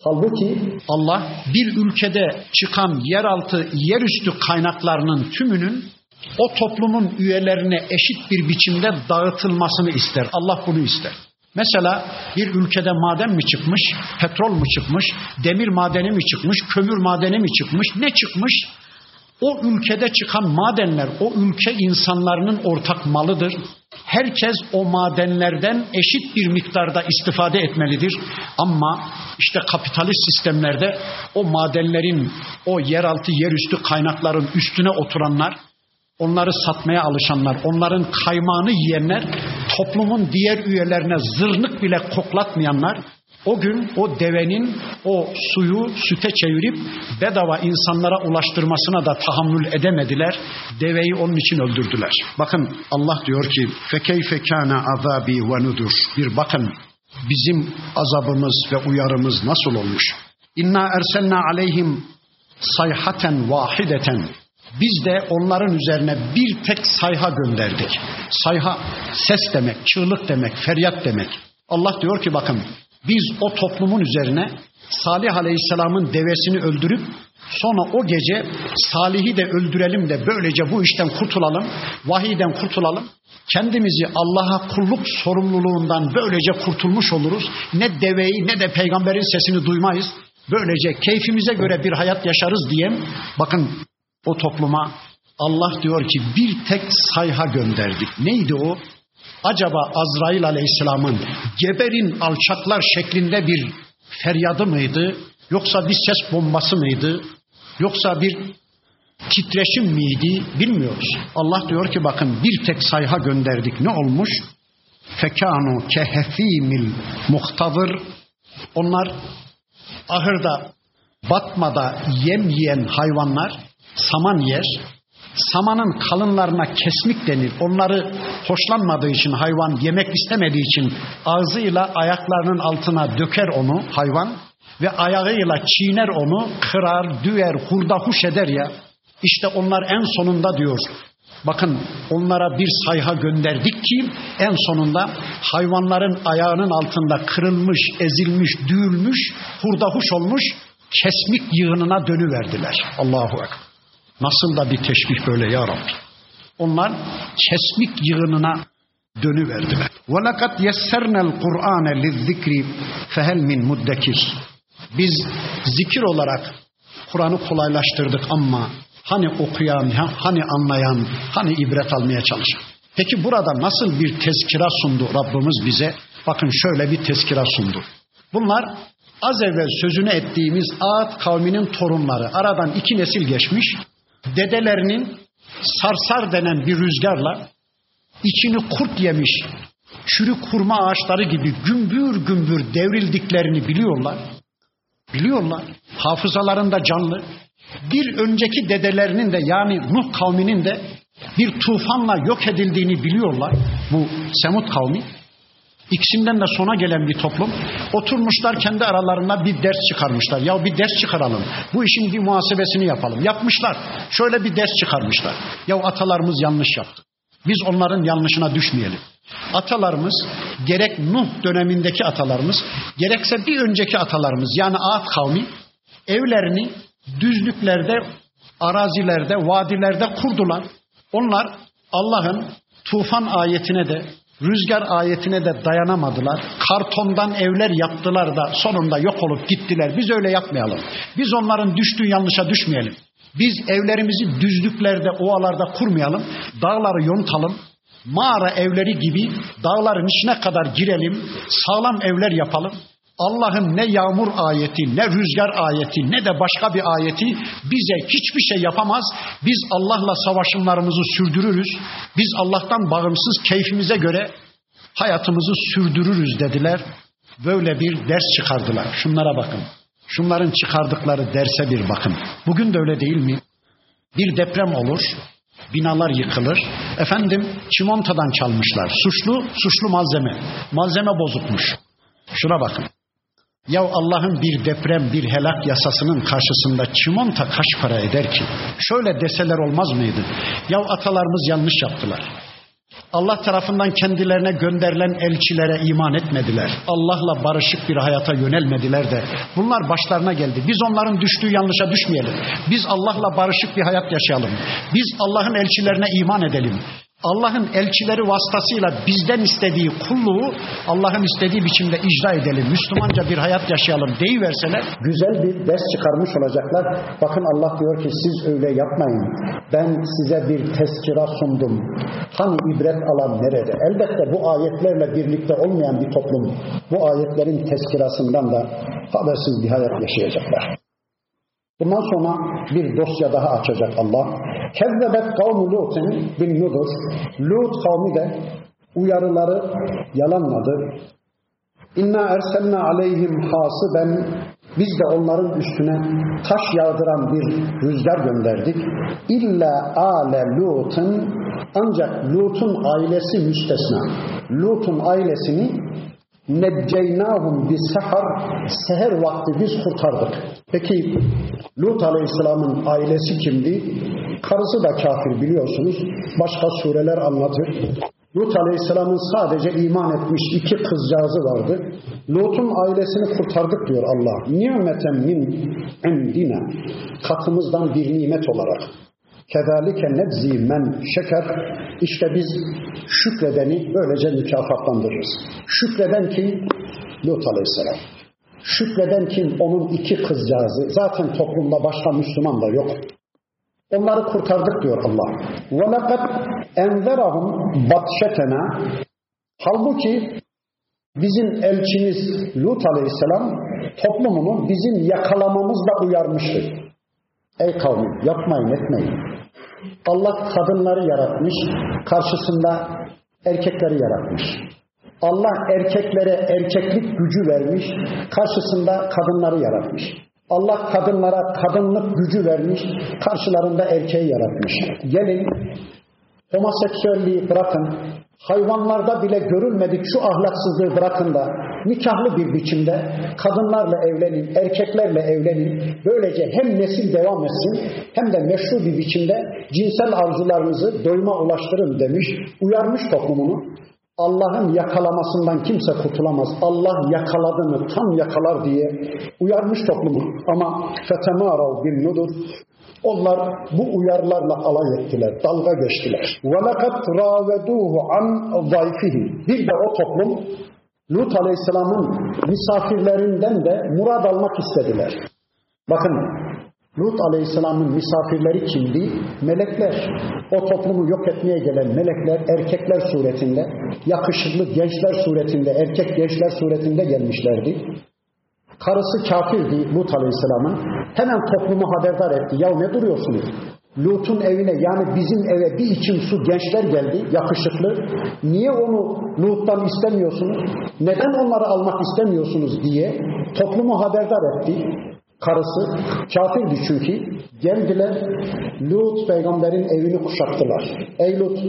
Halbuki Allah bir ülkede çıkan yeraltı, yerüstü kaynaklarının tümünün o toplumun üyelerine eşit bir biçimde dağıtılmasını ister. Allah bunu ister. Mesela bir ülkede maden mi çıkmış, petrol mu çıkmış, demir madeni mi çıkmış, kömür madeni mi çıkmış, ne çıkmış? O ülkede çıkan madenler o ülke insanlarının ortak malıdır. Herkes o madenlerden eşit bir miktarda istifade etmelidir. Ama işte kapitalist sistemlerde o madenlerin, o yeraltı, yerüstü kaynakların üstüne oturanlar, onları satmaya alışanlar, onların kaymağını yiyenler, toplumun diğer üyelerine zırnık bile koklatmayanlar, o gün o devenin o suyu süte çevirip bedava insanlara ulaştırmasına da tahammül edemediler. Deveyi onun için öldürdüler. Bakın Allah diyor ki fekeyfe kana azabi ve nudur. Bir bakın bizim azabımız ve uyarımız nasıl olmuş. İnna erselna aleyhim sayhaten vahideten. Biz de onların üzerine bir tek sayha gönderdik. Sayha ses demek, çığlık demek, feryat demek. Allah diyor ki bakın biz o toplumun üzerine Salih Aleyhisselam'ın devesini öldürüp sonra o gece Salih'i de öldürelim de böylece bu işten kurtulalım, vahiyden kurtulalım. Kendimizi Allah'a kulluk sorumluluğundan böylece kurtulmuş oluruz. Ne deveyi ne de peygamberin sesini duymayız. Böylece keyfimize göre bir hayat yaşarız diye bakın o topluma Allah diyor ki bir tek sayha gönderdik. Neydi o? Acaba Azrail Aleyhisselam'ın geberin alçaklar şeklinde bir feryadı mıydı? Yoksa bir ses bombası mıydı? Yoksa bir titreşim miydi bilmiyoruz. Allah diyor ki bakın bir tek sayha gönderdik ne olmuş? Fekanu kehefimil muhtadır. Onlar ahırda batmada yem yiyen hayvanlar saman yer. Samanın kalınlarına kesmik denir. Onları hoşlanmadığı için hayvan yemek istemediği için ağzıyla ayaklarının altına döker onu hayvan ve ayağıyla çiğner onu, kırar, düver, hurda huş eder ya. İşte onlar en sonunda diyor. Bakın onlara bir sayha gönderdik ki en sonunda hayvanların ayağının altında kırılmış, ezilmiş, düğülmüş, hurda huş olmuş kesmik yığınına dönüverdiler. Allahu Ekber. Nasıl da bir teşbih böyle ya Rabbi. Onlar kesmik yığınına dönüverdiler. وَلَقَدْ يَسَّرْنَا الْقُرْآنَ لِلذِّكْرِ فَهَلْ مِنْ مُدَّكِرٍ Biz zikir olarak Kur'an'ı kolaylaştırdık ama hani okuyan, hani anlayan, hani ibret almaya çalışan. Peki burada nasıl bir tezkira sundu Rabbimiz bize? Bakın şöyle bir tezkira sundu. Bunlar az evvel sözünü ettiğimiz Ad kavminin torunları. Aradan iki nesil geçmiş. Dedelerinin sarsar denen bir rüzgarla içini kurt yemiş çürük hurma ağaçları gibi gümbür gümbür devrildiklerini biliyorlar. Biliyorlar. Hafızalarında canlı. Bir önceki dedelerinin de yani Nuh kavminin de bir tufanla yok edildiğini biliyorlar. Bu Semut kavmi. İkisinden de sona gelen bir toplum. Oturmuşlar kendi aralarında bir ders çıkarmışlar. Ya bir ders çıkaralım. Bu işin bir muhasebesini yapalım. Yapmışlar. Şöyle bir ders çıkarmışlar. Ya atalarımız yanlış yaptı. Biz onların yanlışına düşmeyelim. Atalarımız gerek Nuh dönemindeki atalarımız gerekse bir önceki atalarımız yani Ad kavmi evlerini düzlüklerde, arazilerde, vadilerde kurdular. Onlar Allah'ın tufan ayetine de rüzgar ayetine de dayanamadılar. Kartondan evler yaptılar da sonunda yok olup gittiler. Biz öyle yapmayalım. Biz onların düştüğü yanlışa düşmeyelim. Biz evlerimizi düzlüklerde, ovalarda kurmayalım. Dağları yontalım. Mağara evleri gibi dağların içine kadar girelim. Sağlam evler yapalım. Allah'ın ne yağmur ayeti, ne rüzgar ayeti, ne de başka bir ayeti bize hiçbir şey yapamaz. Biz Allah'la savaşımlarımızı sürdürürüz. Biz Allah'tan bağımsız keyfimize göre hayatımızı sürdürürüz dediler. Böyle bir ders çıkardılar. Şunlara bakın. Şunların çıkardıkları derse bir bakın. Bugün de öyle değil mi? Bir deprem olur, binalar yıkılır. Efendim çimontadan çalmışlar. Suçlu, suçlu malzeme. Malzeme bozukmuş. Şuna bakın. Ya Allah'ın bir deprem, bir helak yasasının karşısında çimonta kaç para eder ki? Şöyle deseler olmaz mıydı? Ya atalarımız yanlış yaptılar. Allah tarafından kendilerine gönderilen elçilere iman etmediler. Allah'la barışık bir hayata yönelmediler de bunlar başlarına geldi. Biz onların düştüğü yanlışa düşmeyelim. Biz Allah'la barışık bir hayat yaşayalım. Biz Allah'ın elçilerine iman edelim. Allah'ın elçileri vasıtasıyla bizden istediği kulluğu Allah'ın istediği biçimde icra edelim. Müslümanca bir hayat yaşayalım deyiverseler güzel bir ders çıkarmış olacaklar. Bakın Allah diyor ki siz öyle yapmayın. Ben size bir tezkira sundum. Hani ibret alan nerede? Elbette bu ayetlerle birlikte olmayan bir toplum bu ayetlerin tezkirasından da habersiz bir hayat yaşayacaklar. Bundan sonra bir dosya daha açacak Allah. Kezzebet kavmu Lut'un bin nudur. Lut kavmi de uyarıları yalanladı. İnna erselna aleyhim hasiben biz de onların üstüne taş yağdıran bir rüzgar gönderdik. İlla ale Lut'un ancak Lut'un ailesi müstesna. Lut'un ailesini necceynahum bis sahar seher vakti biz kurtardık. Peki Lut Aleyhisselam'ın ailesi kimdi? Karısı da kafir biliyorsunuz. Başka sureler anlatır. Lut Aleyhisselam'ın sadece iman etmiş iki kızcağızı vardı. Lut'un ailesini kurtardık diyor Allah. Nimeten min indina. Katımızdan bir nimet olarak. Kezalike nebzi men şeker. İşte biz şükredeni böylece mükafatlandırırız. Şükreden kim? Lut Aleyhisselam. Şükreden kim? Onun iki kızcağızı. Zaten toplumda başka Müslüman da yok. Onları kurtardık diyor Allah. وَلَقَدْ اَنْذَرَهُمْ بَطْشَتَنَا Halbuki bizim elçimiz Lut Aleyhisselam toplumunu bizim yakalamamızla uyarmıştır. Ey kavmim yapmayın etmeyin. Allah kadınları yaratmış, karşısında erkekleri yaratmış. Allah erkeklere erkeklik gücü vermiş, karşısında kadınları yaratmış. Allah kadınlara kadınlık gücü vermiş, karşılarında erkeği yaratmış. Gelin homoseksüelliği bırakın, hayvanlarda bile görülmedik şu ahlaksızlığı bırakın da nikahlı bir biçimde kadınlarla evlenin, erkeklerle evlenin. Böylece hem nesil devam etsin hem de meşru bir biçimde cinsel arzularınızı doyuma ulaştırın demiş, uyarmış toplumunu. Allah'ın yakalamasından kimse kurtulamaz. Allah yakaladı tam yakalar diye uyarmış toplumu. Ama fetemarav bin nudur. Onlar bu uyarlarla alay ettiler, dalga geçtiler. وَلَقَدْ رَاوَدُوهُ عَنْ ضَيْفِهِ Bir de o toplum Lut Aleyhisselam'ın misafirlerinden de murad almak istediler. Bakın Lut Aleyhisselam'ın misafirleri kimdi? Melekler. O toplumu yok etmeye gelen melekler erkekler suretinde, yakışıklı gençler suretinde, erkek gençler suretinde gelmişlerdi. Karısı kafirdi Lut Aleyhisselam'ın. Hemen toplumu haberdar etti. Ya ne duruyorsunuz? Lut'un evine yani bizim eve bir içim su gençler geldi yakışıklı. Niye onu Lut'tan istemiyorsunuz? Neden onları almak istemiyorsunuz diye toplumu haberdar etti. Karısı kafirdi çünkü. Geldiler Lut peygamberin evini kuşattılar. Ey Lut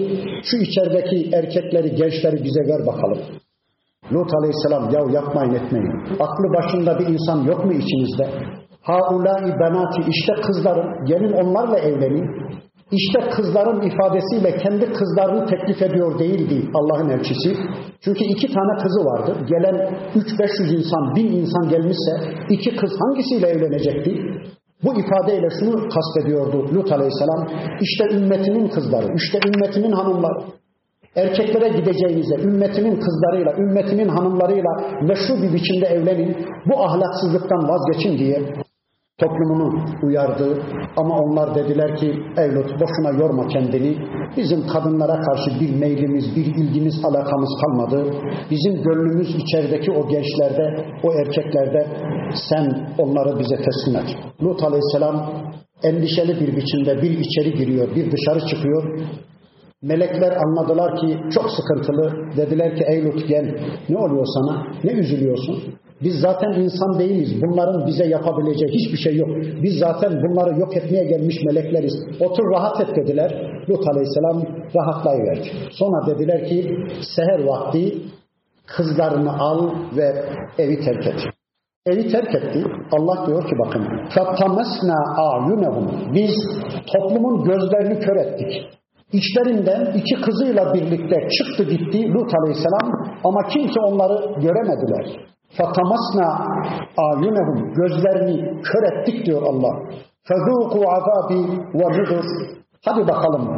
şu içerideki erkekleri gençleri bize ver bakalım. Lut aleyhisselam ya yapmayın etmeyin. Aklı başında bir insan yok mu içinizde? Haulâi benati işte kızlarım gelin onlarla evlenin. İşte kızların ifadesiyle kendi kızlarını teklif ediyor değildi Allah'ın elçisi. Çünkü iki tane kızı vardı. Gelen 3-500 insan, bin insan gelmişse iki kız hangisiyle evlenecekti? Bu ifadeyle şunu kastediyordu Lut Aleyhisselam. İşte ümmetimin kızları, işte ümmetimin hanımları. Erkeklere gideceğinize ümmetimin kızlarıyla, ümmetimin hanımlarıyla meşru bir biçimde evlenin. Bu ahlaksızlıktan vazgeçin diye toplumunu uyardı. Ama onlar dediler ki evlat boşuna yorma kendini. Bizim kadınlara karşı bir meylimiz, bir ilgimiz, alakamız kalmadı. Bizim gönlümüz içerideki o gençlerde, o erkeklerde sen onları bize teslim et. Lut Aleyhisselam endişeli bir biçimde bir içeri giriyor, bir dışarı çıkıyor. Melekler anladılar ki çok sıkıntılı. Dediler ki ey Lut gel. Ne oluyor sana? Ne üzülüyorsun? Biz zaten insan değiliz. Bunların bize yapabileceği hiçbir şey yok. Biz zaten bunları yok etmeye gelmiş melekleriz. Otur rahat et dediler. Lut Aleyhisselam rahatlayıverdi. Sonra dediler ki seher vakti kızlarını al ve evi terk et. Evi terk etti. Allah diyor ki bakın فَطَّمَسْنَا اَعْيُنَهُمْ Biz toplumun gözlerini kör ettik. İçlerinden iki kızıyla birlikte çıktı gitti Lut Aleyhisselam ama kimse onları göremediler. فَطَمَسْنَا آيُنَهُمْ Gözlerini kör ettik diyor Allah. فَذُوقُوا عَذَابِ وَنُذُرْ Hadi bakalım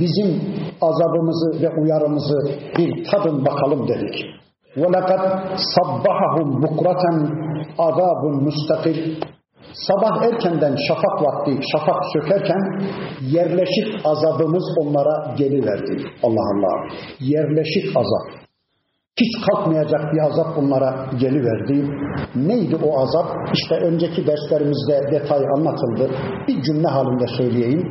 bizim azabımızı ve uyarımızı bir tadın bakalım dedik. وَلَقَدْ صَبَّحَهُمْ بُكْرَةً عَذَابٌ مُسْتَقِلٍ Sabah erkenden şafak vakti, şafak sökerken yerleşik azabımız onlara geliverdi. Allah Allah. Yerleşik azap hiç kalkmayacak bir azap onlara geliverdi. Neydi o azap? İşte önceki derslerimizde detay anlatıldı. Bir cümle halinde söyleyeyim.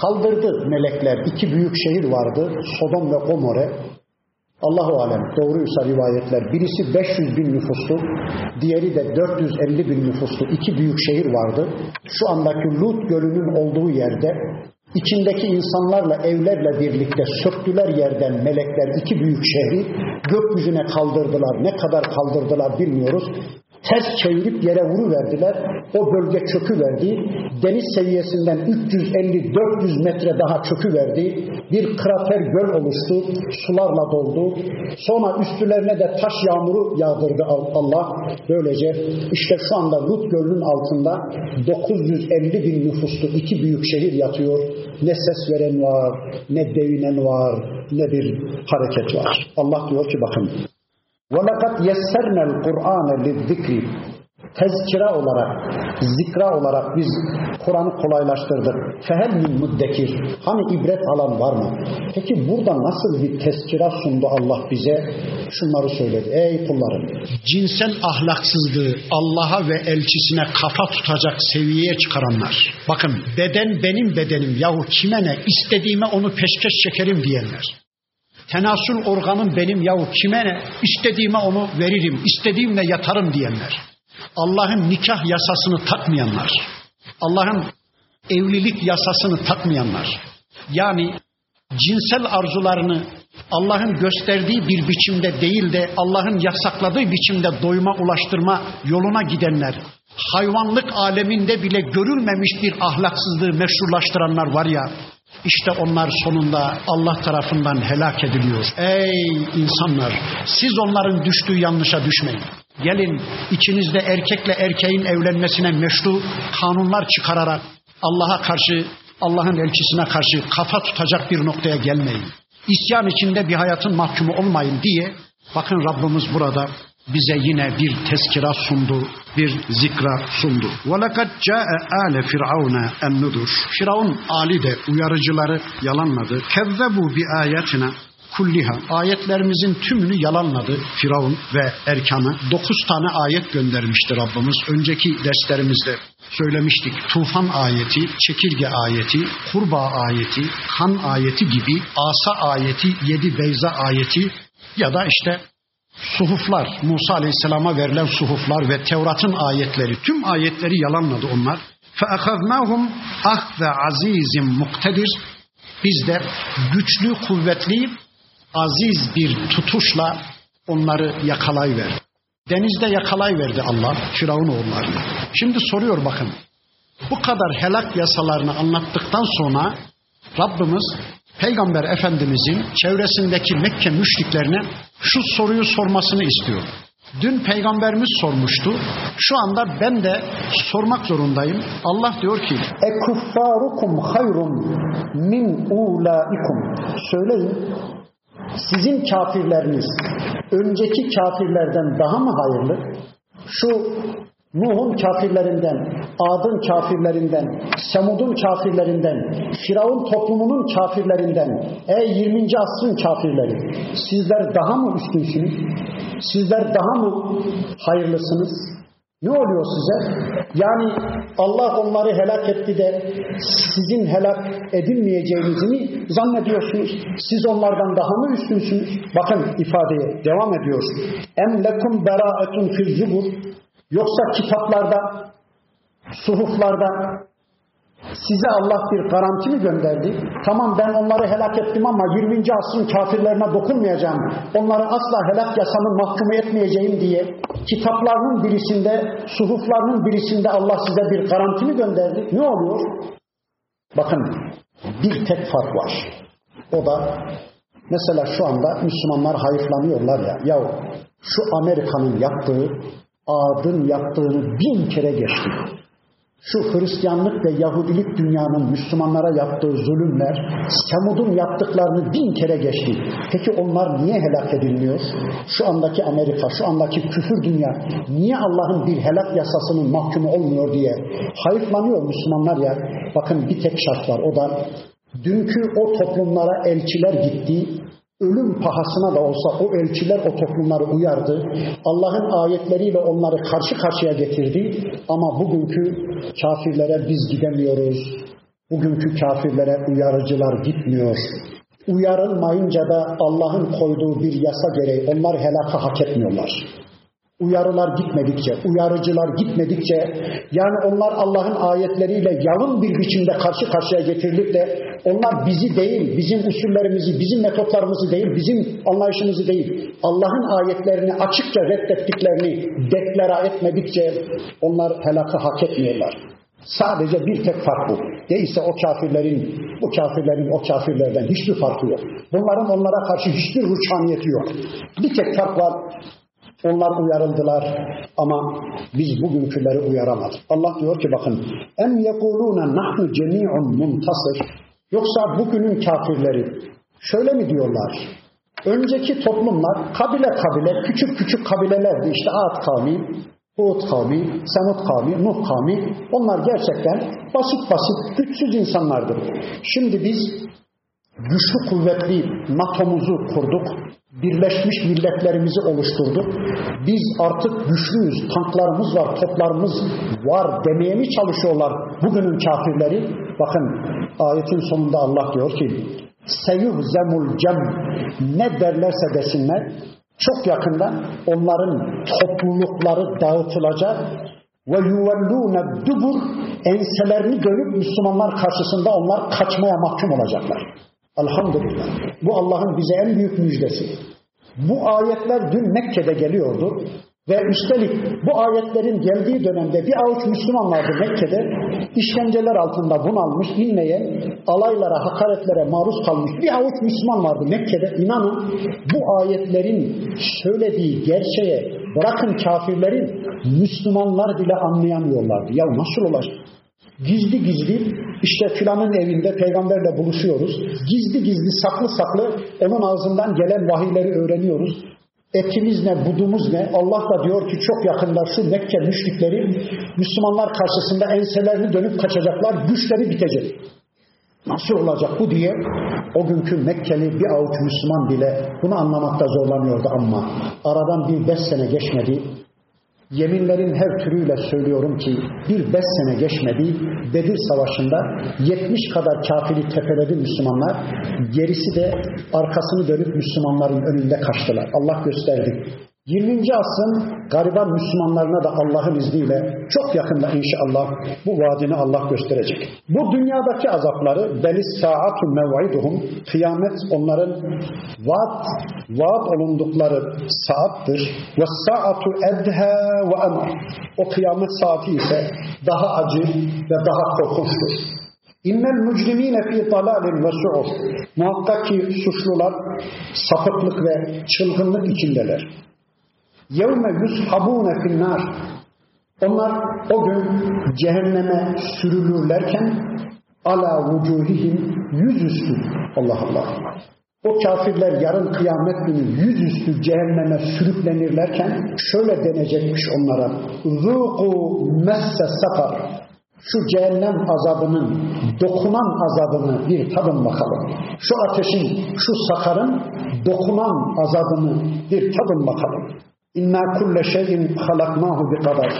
Kaldırdı melekler. iki büyük şehir vardı. Sodom ve Gomorre. Allahu alem doğruysa rivayetler birisi 500 bin nüfuslu, diğeri de 450 bin nüfuslu iki büyük şehir vardı. Şu andaki Lut Gölü'nün olduğu yerde İçindeki insanlarla evlerle birlikte söktüler yerden melekler iki büyük şehri gökyüzüne kaldırdılar. Ne kadar kaldırdılar bilmiyoruz ters çevirip yere vuruverdiler. O bölge çöküverdi. Deniz seviyesinden 350-400 metre daha çöküverdi. Bir krater göl oluştu. Sularla doldu. Sonra üstlerine de taş yağmuru yağdırdı Allah. Böylece işte şu anda Lut Gölü'nün altında 950 bin nüfuslu iki büyük şehir yatıyor. Ne ses veren var, ne devinen var, ne bir hareket var. Allah diyor ki bakın وَلَقَدْ يَسَّرْنَا الْقُرْآنَ لِلذِّكْرِ tezkira olarak, zikra olarak biz Kur'an'ı kolaylaştırdık. Fehel min muddekir. Hani ibret alan var mı? Peki burada nasıl bir tezkira sundu Allah bize? Şunları söyledi. Ey kullarım. Cinsel ahlaksızlığı Allah'a ve elçisine kafa tutacak seviyeye çıkaranlar. Bakın beden benim bedenim yahu kime ne? İstediğime onu peşkeş çekerim diyenler. Tenasül organım benim yahu kime ne? İstediğime onu veririm, istediğimle yatarım diyenler. Allah'ın nikah yasasını takmayanlar. Allah'ın evlilik yasasını takmayanlar. Yani cinsel arzularını Allah'ın gösterdiği bir biçimde değil de Allah'ın yasakladığı biçimde doyuma ulaştırma yoluna gidenler, hayvanlık aleminde bile görülmemiş bir ahlaksızlığı meşrulaştıranlar var ya, işte onlar sonunda Allah tarafından helak ediliyor. Ey insanlar, siz onların düştüğü yanlışa düşmeyin. Gelin içinizde erkekle erkeğin evlenmesine meşru kanunlar çıkararak Allah'a karşı, Allah'ın elçisine karşı kafa tutacak bir noktaya gelmeyin. İsyan içinde bir hayatın mahkumu olmayın diye bakın Rabbimiz burada bize yine bir tezkira sundu, bir zikra sundu. وَلَقَدْ جَاءَ آلَ فِرْعَوْنَ النُّذُرُ Firavun Ali de uyarıcıları yalanladı. كَذَّبُوا بِآيَاتِنَا kulliha. Ayetlerimizin tümünü yalanladı Firavun ve Erkan'ı. Dokuz tane ayet göndermişti Rabbimiz. Önceki derslerimizde söylemiştik. Tufan ayeti, çekirge ayeti, kurbağa ayeti, kan ayeti gibi asa ayeti, yedi beyza ayeti ya da işte suhuflar, Musa Aleyhisselam'a verilen suhuflar ve Tevrat'ın ayetleri, tüm ayetleri yalanladı onlar. فَاَخَذْنَاهُمْ اَخْذَ azizim muktedir. Biz de güçlü, kuvvetli, aziz bir tutuşla onları yakalayıverdi. Denizde yakalayıverdi Allah Firavun oğullarını. Şimdi soruyor bakın. Bu kadar helak yasalarını anlattıktan sonra Rabbimiz Peygamber Efendimizin çevresindeki Mekke müşriklerine şu soruyu sormasını istiyor. Dün peygamberimiz sormuştu. Şu anda ben de sormak zorundayım. Allah diyor ki: "Ekuffarukum hayrun min ulaikum." Söyleyin. Sizin kafirleriniz önceki kafirlerden daha mı hayırlı? Şu Nuh'un kafirlerinden, Ad'ın kafirlerinden, Semud'un kafirlerinden, Firavun toplumunun kafirlerinden, ey 20. asrın kafirleri, sizler daha mı üstünsünüz? Sizler daha mı hayırlısınız? Ne oluyor size? Yani Allah onları helak etti de sizin helak edilmeyeceğinizi mi zannediyorsunuz? Siz onlardan daha mı üstünsünüz? Bakın ifadeye devam ediyor. Em lekum beraetun fil zubur Yoksa kitaplarda, suhuflarda size Allah bir garanti mi gönderdi? Tamam ben onları helak ettim ama 20. asrın kafirlerine dokunmayacağım. Onları asla helak yasamın mahkumu etmeyeceğim diye kitaplarının birisinde, suhuflarının birisinde Allah size bir garanti mi gönderdi? Ne oluyor? Bakın bir tek fark var. O da mesela şu anda Müslümanlar hayıflanıyorlar ya. Yahu şu Amerika'nın yaptığı Ad'ın yaptığını bin kere geçti. Şu Hristiyanlık ve Yahudilik dünyanın Müslümanlara yaptığı zulümler, Semud'un yaptıklarını bin kere geçti. Peki onlar niye helak edilmiyor? Şu andaki Amerika, şu andaki küfür dünya niye Allah'ın bir helak yasasının mahkumu olmuyor diye hayıflanıyor Müslümanlar ya. Bakın bir tek şart var o da dünkü o toplumlara elçiler gitti, ölüm pahasına da olsa o elçiler o toplumları uyardı. Allah'ın ayetleriyle onları karşı karşıya getirdi. Ama bugünkü kafirlere biz gidemiyoruz. Bugünkü kafirlere uyarıcılar gitmiyor. Uyarılmayınca da Allah'ın koyduğu bir yasa gereği onlar helaka hak etmiyorlar uyarılar gitmedikçe, uyarıcılar gitmedikçe, yani onlar Allah'ın ayetleriyle yalın bir biçimde karşı karşıya getirilip de onlar bizi değil, bizim usullerimizi, bizim metotlarımızı değil, bizim anlayışımızı değil, Allah'ın ayetlerini açıkça reddettiklerini deklara etmedikçe onlar helakı hak etmiyorlar. Sadece bir tek fark bu. Değilse o kafirlerin, bu kafirlerin o kafirlerden hiçbir farkı yok. Bunların onlara karşı hiçbir ruçhaniyeti yok. Bir tek fark var. Onlar uyarıldılar ama biz bugünküleri uyaramadık. Allah diyor ki bakın em yekuluna nahnu cemi'un muntasir yoksa bugünün kafirleri şöyle mi diyorlar? Önceki toplumlar kabile kabile küçük küçük kabilelerdi işte Ad kavmi Hud kavmi, Semud kavmi, Nuh kavmi onlar gerçekten basit basit güçsüz insanlardır. Şimdi biz güçlü kuvvetli NATO'muzu kurduk. Birleşmiş milletlerimizi oluşturduk. Biz artık güçlüyüz, tanklarımız var, toplarımız var demeye mi çalışıyorlar bugünün kafirleri? Bakın ayetin sonunda Allah diyor ki seyuhzemul cem ne derlerse desinler çok yakında onların toplulukları dağıtılacak ve yuvellûne dubur enselerini dönüp Müslümanlar karşısında onlar kaçmaya mahkum olacaklar. Elhamdülillah. Bu Allah'ın bize en büyük müjdesi. Bu ayetler dün Mekke'de geliyordu. Ve üstelik bu ayetlerin geldiği dönemde bir avuç Müslüman vardı Mekke'de. işkenceler altında bunalmış, inmeyen, alaylara, hakaretlere maruz kalmış bir avuç Müslüman vardı Mekke'de. İnanın bu ayetlerin söylediği gerçeğe bırakın kafirlerin Müslümanlar bile anlayamıyorlardı. Ya nasıl olacak? Gizli gizli işte filanın evinde peygamberle buluşuyoruz. Gizli gizli saklı saklı onun ağzından gelen vahiyleri öğreniyoruz. Etimiz ne, budumuz ne? Allah da diyor ki çok yakında şu Mekke müşrikleri Müslümanlar karşısında enselerini dönüp kaçacaklar, güçleri bitecek. Nasıl olacak bu diye o günkü Mekkeli bir avuç Müslüman bile bunu anlamakta zorlanıyordu ama aradan bir beş sene geçmedi. Yeminlerin her türüyle söylüyorum ki bir beş sene geçmedi. Bedir Savaşı'nda 70 kadar kafiri tepeledi Müslümanlar. Gerisi de arkasını dönüp Müslümanların önünde kaçtılar. Allah gösterdi. 20. asrın gariban Müslümanlarına da Allah'ın izniyle çok yakında inşallah bu vaadini Allah gösterecek. Bu dünyadaki azapları belis saatu mev'iduhum kıyamet onların vaat vaat olundukları saattir. Ve saatu edha ve emr. O kıyamet saati ise daha acı ve daha korkunçtur. İnnel mücrimine fi dalalin ve su'ur. Muhakkak ki suçlular sapıklık ve çılgınlık içindeler. يَوْمَ يُسْحَبُونَ فِي النَّارِ Onlar o gün cehenneme sürülürlerken ala vucuhihim yüzüstü Allah Allah. O kafirler yarın kıyamet günü yüzüstü cehenneme sürüklenirlerken şöyle denecekmiş onlara. Zuku messe sakar. Şu cehennem azabının, dokunan azabını bir tadın bakalım. Şu ateşin, şu sakarın dokunan azabını bir tadın bakalım. İnna kulle şeyin halaknahu bi kadar.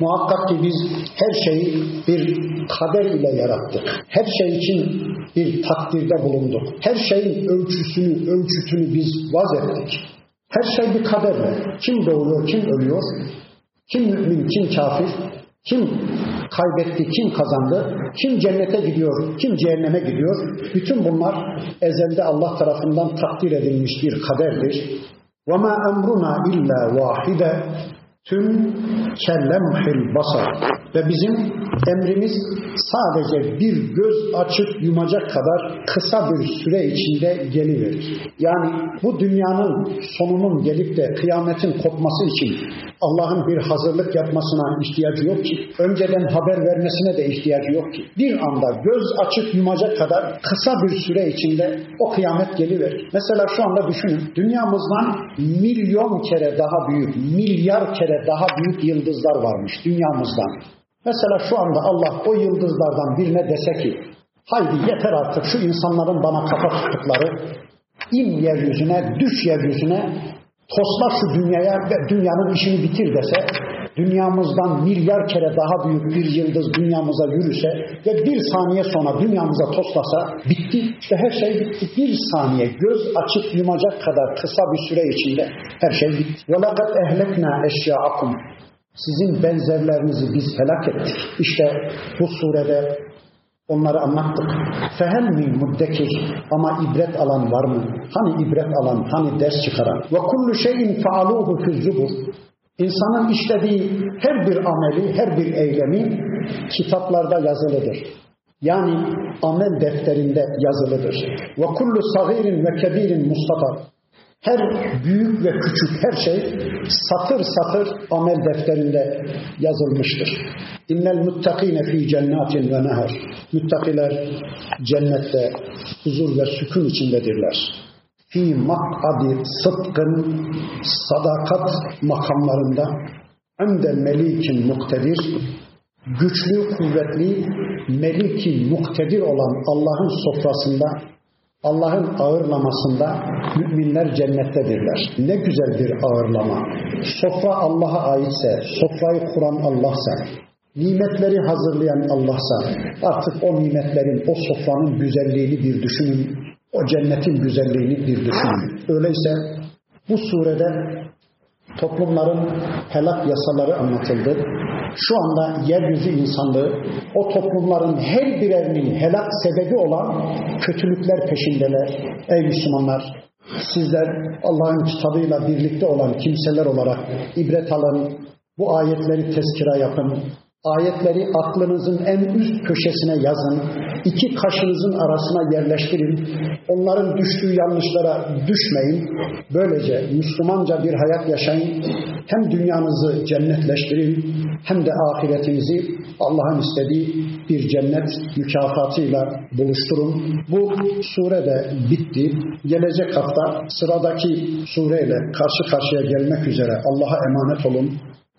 Muhakkak ki biz her şeyi bir kader ile yarattık. Her şey için bir takdirde bulunduk. Her şeyin ölçüsünü, ölçütünü biz vaz ettik. Her şey bir kaderle. Kim doğuyor, kim ölüyor, kim mümin, kim kafir, kim kaybetti, kim kazandı, kim cennete gidiyor, kim cehenneme gidiyor. Bütün bunlar ezelde Allah tarafından takdir edilmiş bir kaderdir. وما أمرنا إلا واحدة تم كلمح البصر. Ve bizim emrimiz sadece bir göz açıp yumacak kadar kısa bir süre içinde geliverir. Yani bu dünyanın sonunun gelip de kıyametin kopması için Allah'ın bir hazırlık yapmasına ihtiyacı yok ki. Önceden haber vermesine de ihtiyacı yok ki. Bir anda göz açıp yumacak kadar kısa bir süre içinde o kıyamet geliverir. Mesela şu anda düşünün. Dünyamızdan milyon kere daha büyük, milyar kere daha büyük yıldızlar varmış dünyamızdan. Mesela şu anda Allah o yıldızlardan birine dese ki haydi yeter artık şu insanların bana kafa tuttukları in yeryüzüne, düş yeryüzüne tosla şu dünyaya ve dünyanın işini bitir dese dünyamızdan milyar kere daha büyük bir yıldız dünyamıza yürüse ve bir saniye sonra dünyamıza toslasa bitti. İşte her şey bitti. Bir saniye göz açıp yumacak kadar kısa bir süre içinde her şey bitti. وَلَقَدْ اَهْلَكْنَا اَشْيَاءَكُمْ sizin benzerlerinizi biz helak ettik. İşte bu surede onları anlattık. Fehel mi muddekir ama ibret alan var mı? Hani ibret alan, hani ders çıkaran? Ve kullu şeyin faaluhu fi zubur. İnsanın işlediği her bir ameli, her bir eylemi kitaplarda yazılıdır. Yani amel defterinde yazılıdır. Ve kullu sagirin ve kebirin mustafa. Her büyük ve küçük her şey satır satır amel defterinde yazılmıştır. İnnel muttakine fi cennetin ve nehar. Muttakiler cennette huzur ve sükun içindedirler. Fi mak'adi sıdkın sadakat makamlarında Önde melikin muktedir, güçlü, kuvvetli, meliki, muktedir olan Allah'ın sofrasında, Allah'ın ağırlamasında müminler cennettedirler. Ne güzel bir ağırlama. Sofra Allah'a aitse, sofrayı kuran Allah'sa, nimetleri hazırlayan Allah'sa, artık o nimetlerin, o sofranın güzelliğini bir düşünün, o cennetin güzelliğini bir düşünün. Öyleyse bu surede toplumların helak yasaları anlatıldı. Şu anda yeryüzü insanlığı o toplumların her birerinin helak sebebi olan kötülükler peşindeler. Ey Müslümanlar sizler Allah'ın kitabıyla birlikte olan kimseler olarak ibret alın, bu ayetleri tezkira yapın, Ayetleri aklınızın en üst köşesine yazın. iki kaşınızın arasına yerleştirin. Onların düştüğü yanlışlara düşmeyin. Böylece Müslümanca bir hayat yaşayın. Hem dünyanızı cennetleştirin hem de ahiretinizi Allah'ın istediği bir cennet mükafatıyla buluşturun. Bu sure de bitti. Gelecek hafta sıradaki sureyle karşı karşıya gelmek üzere Allah'a emanet olun.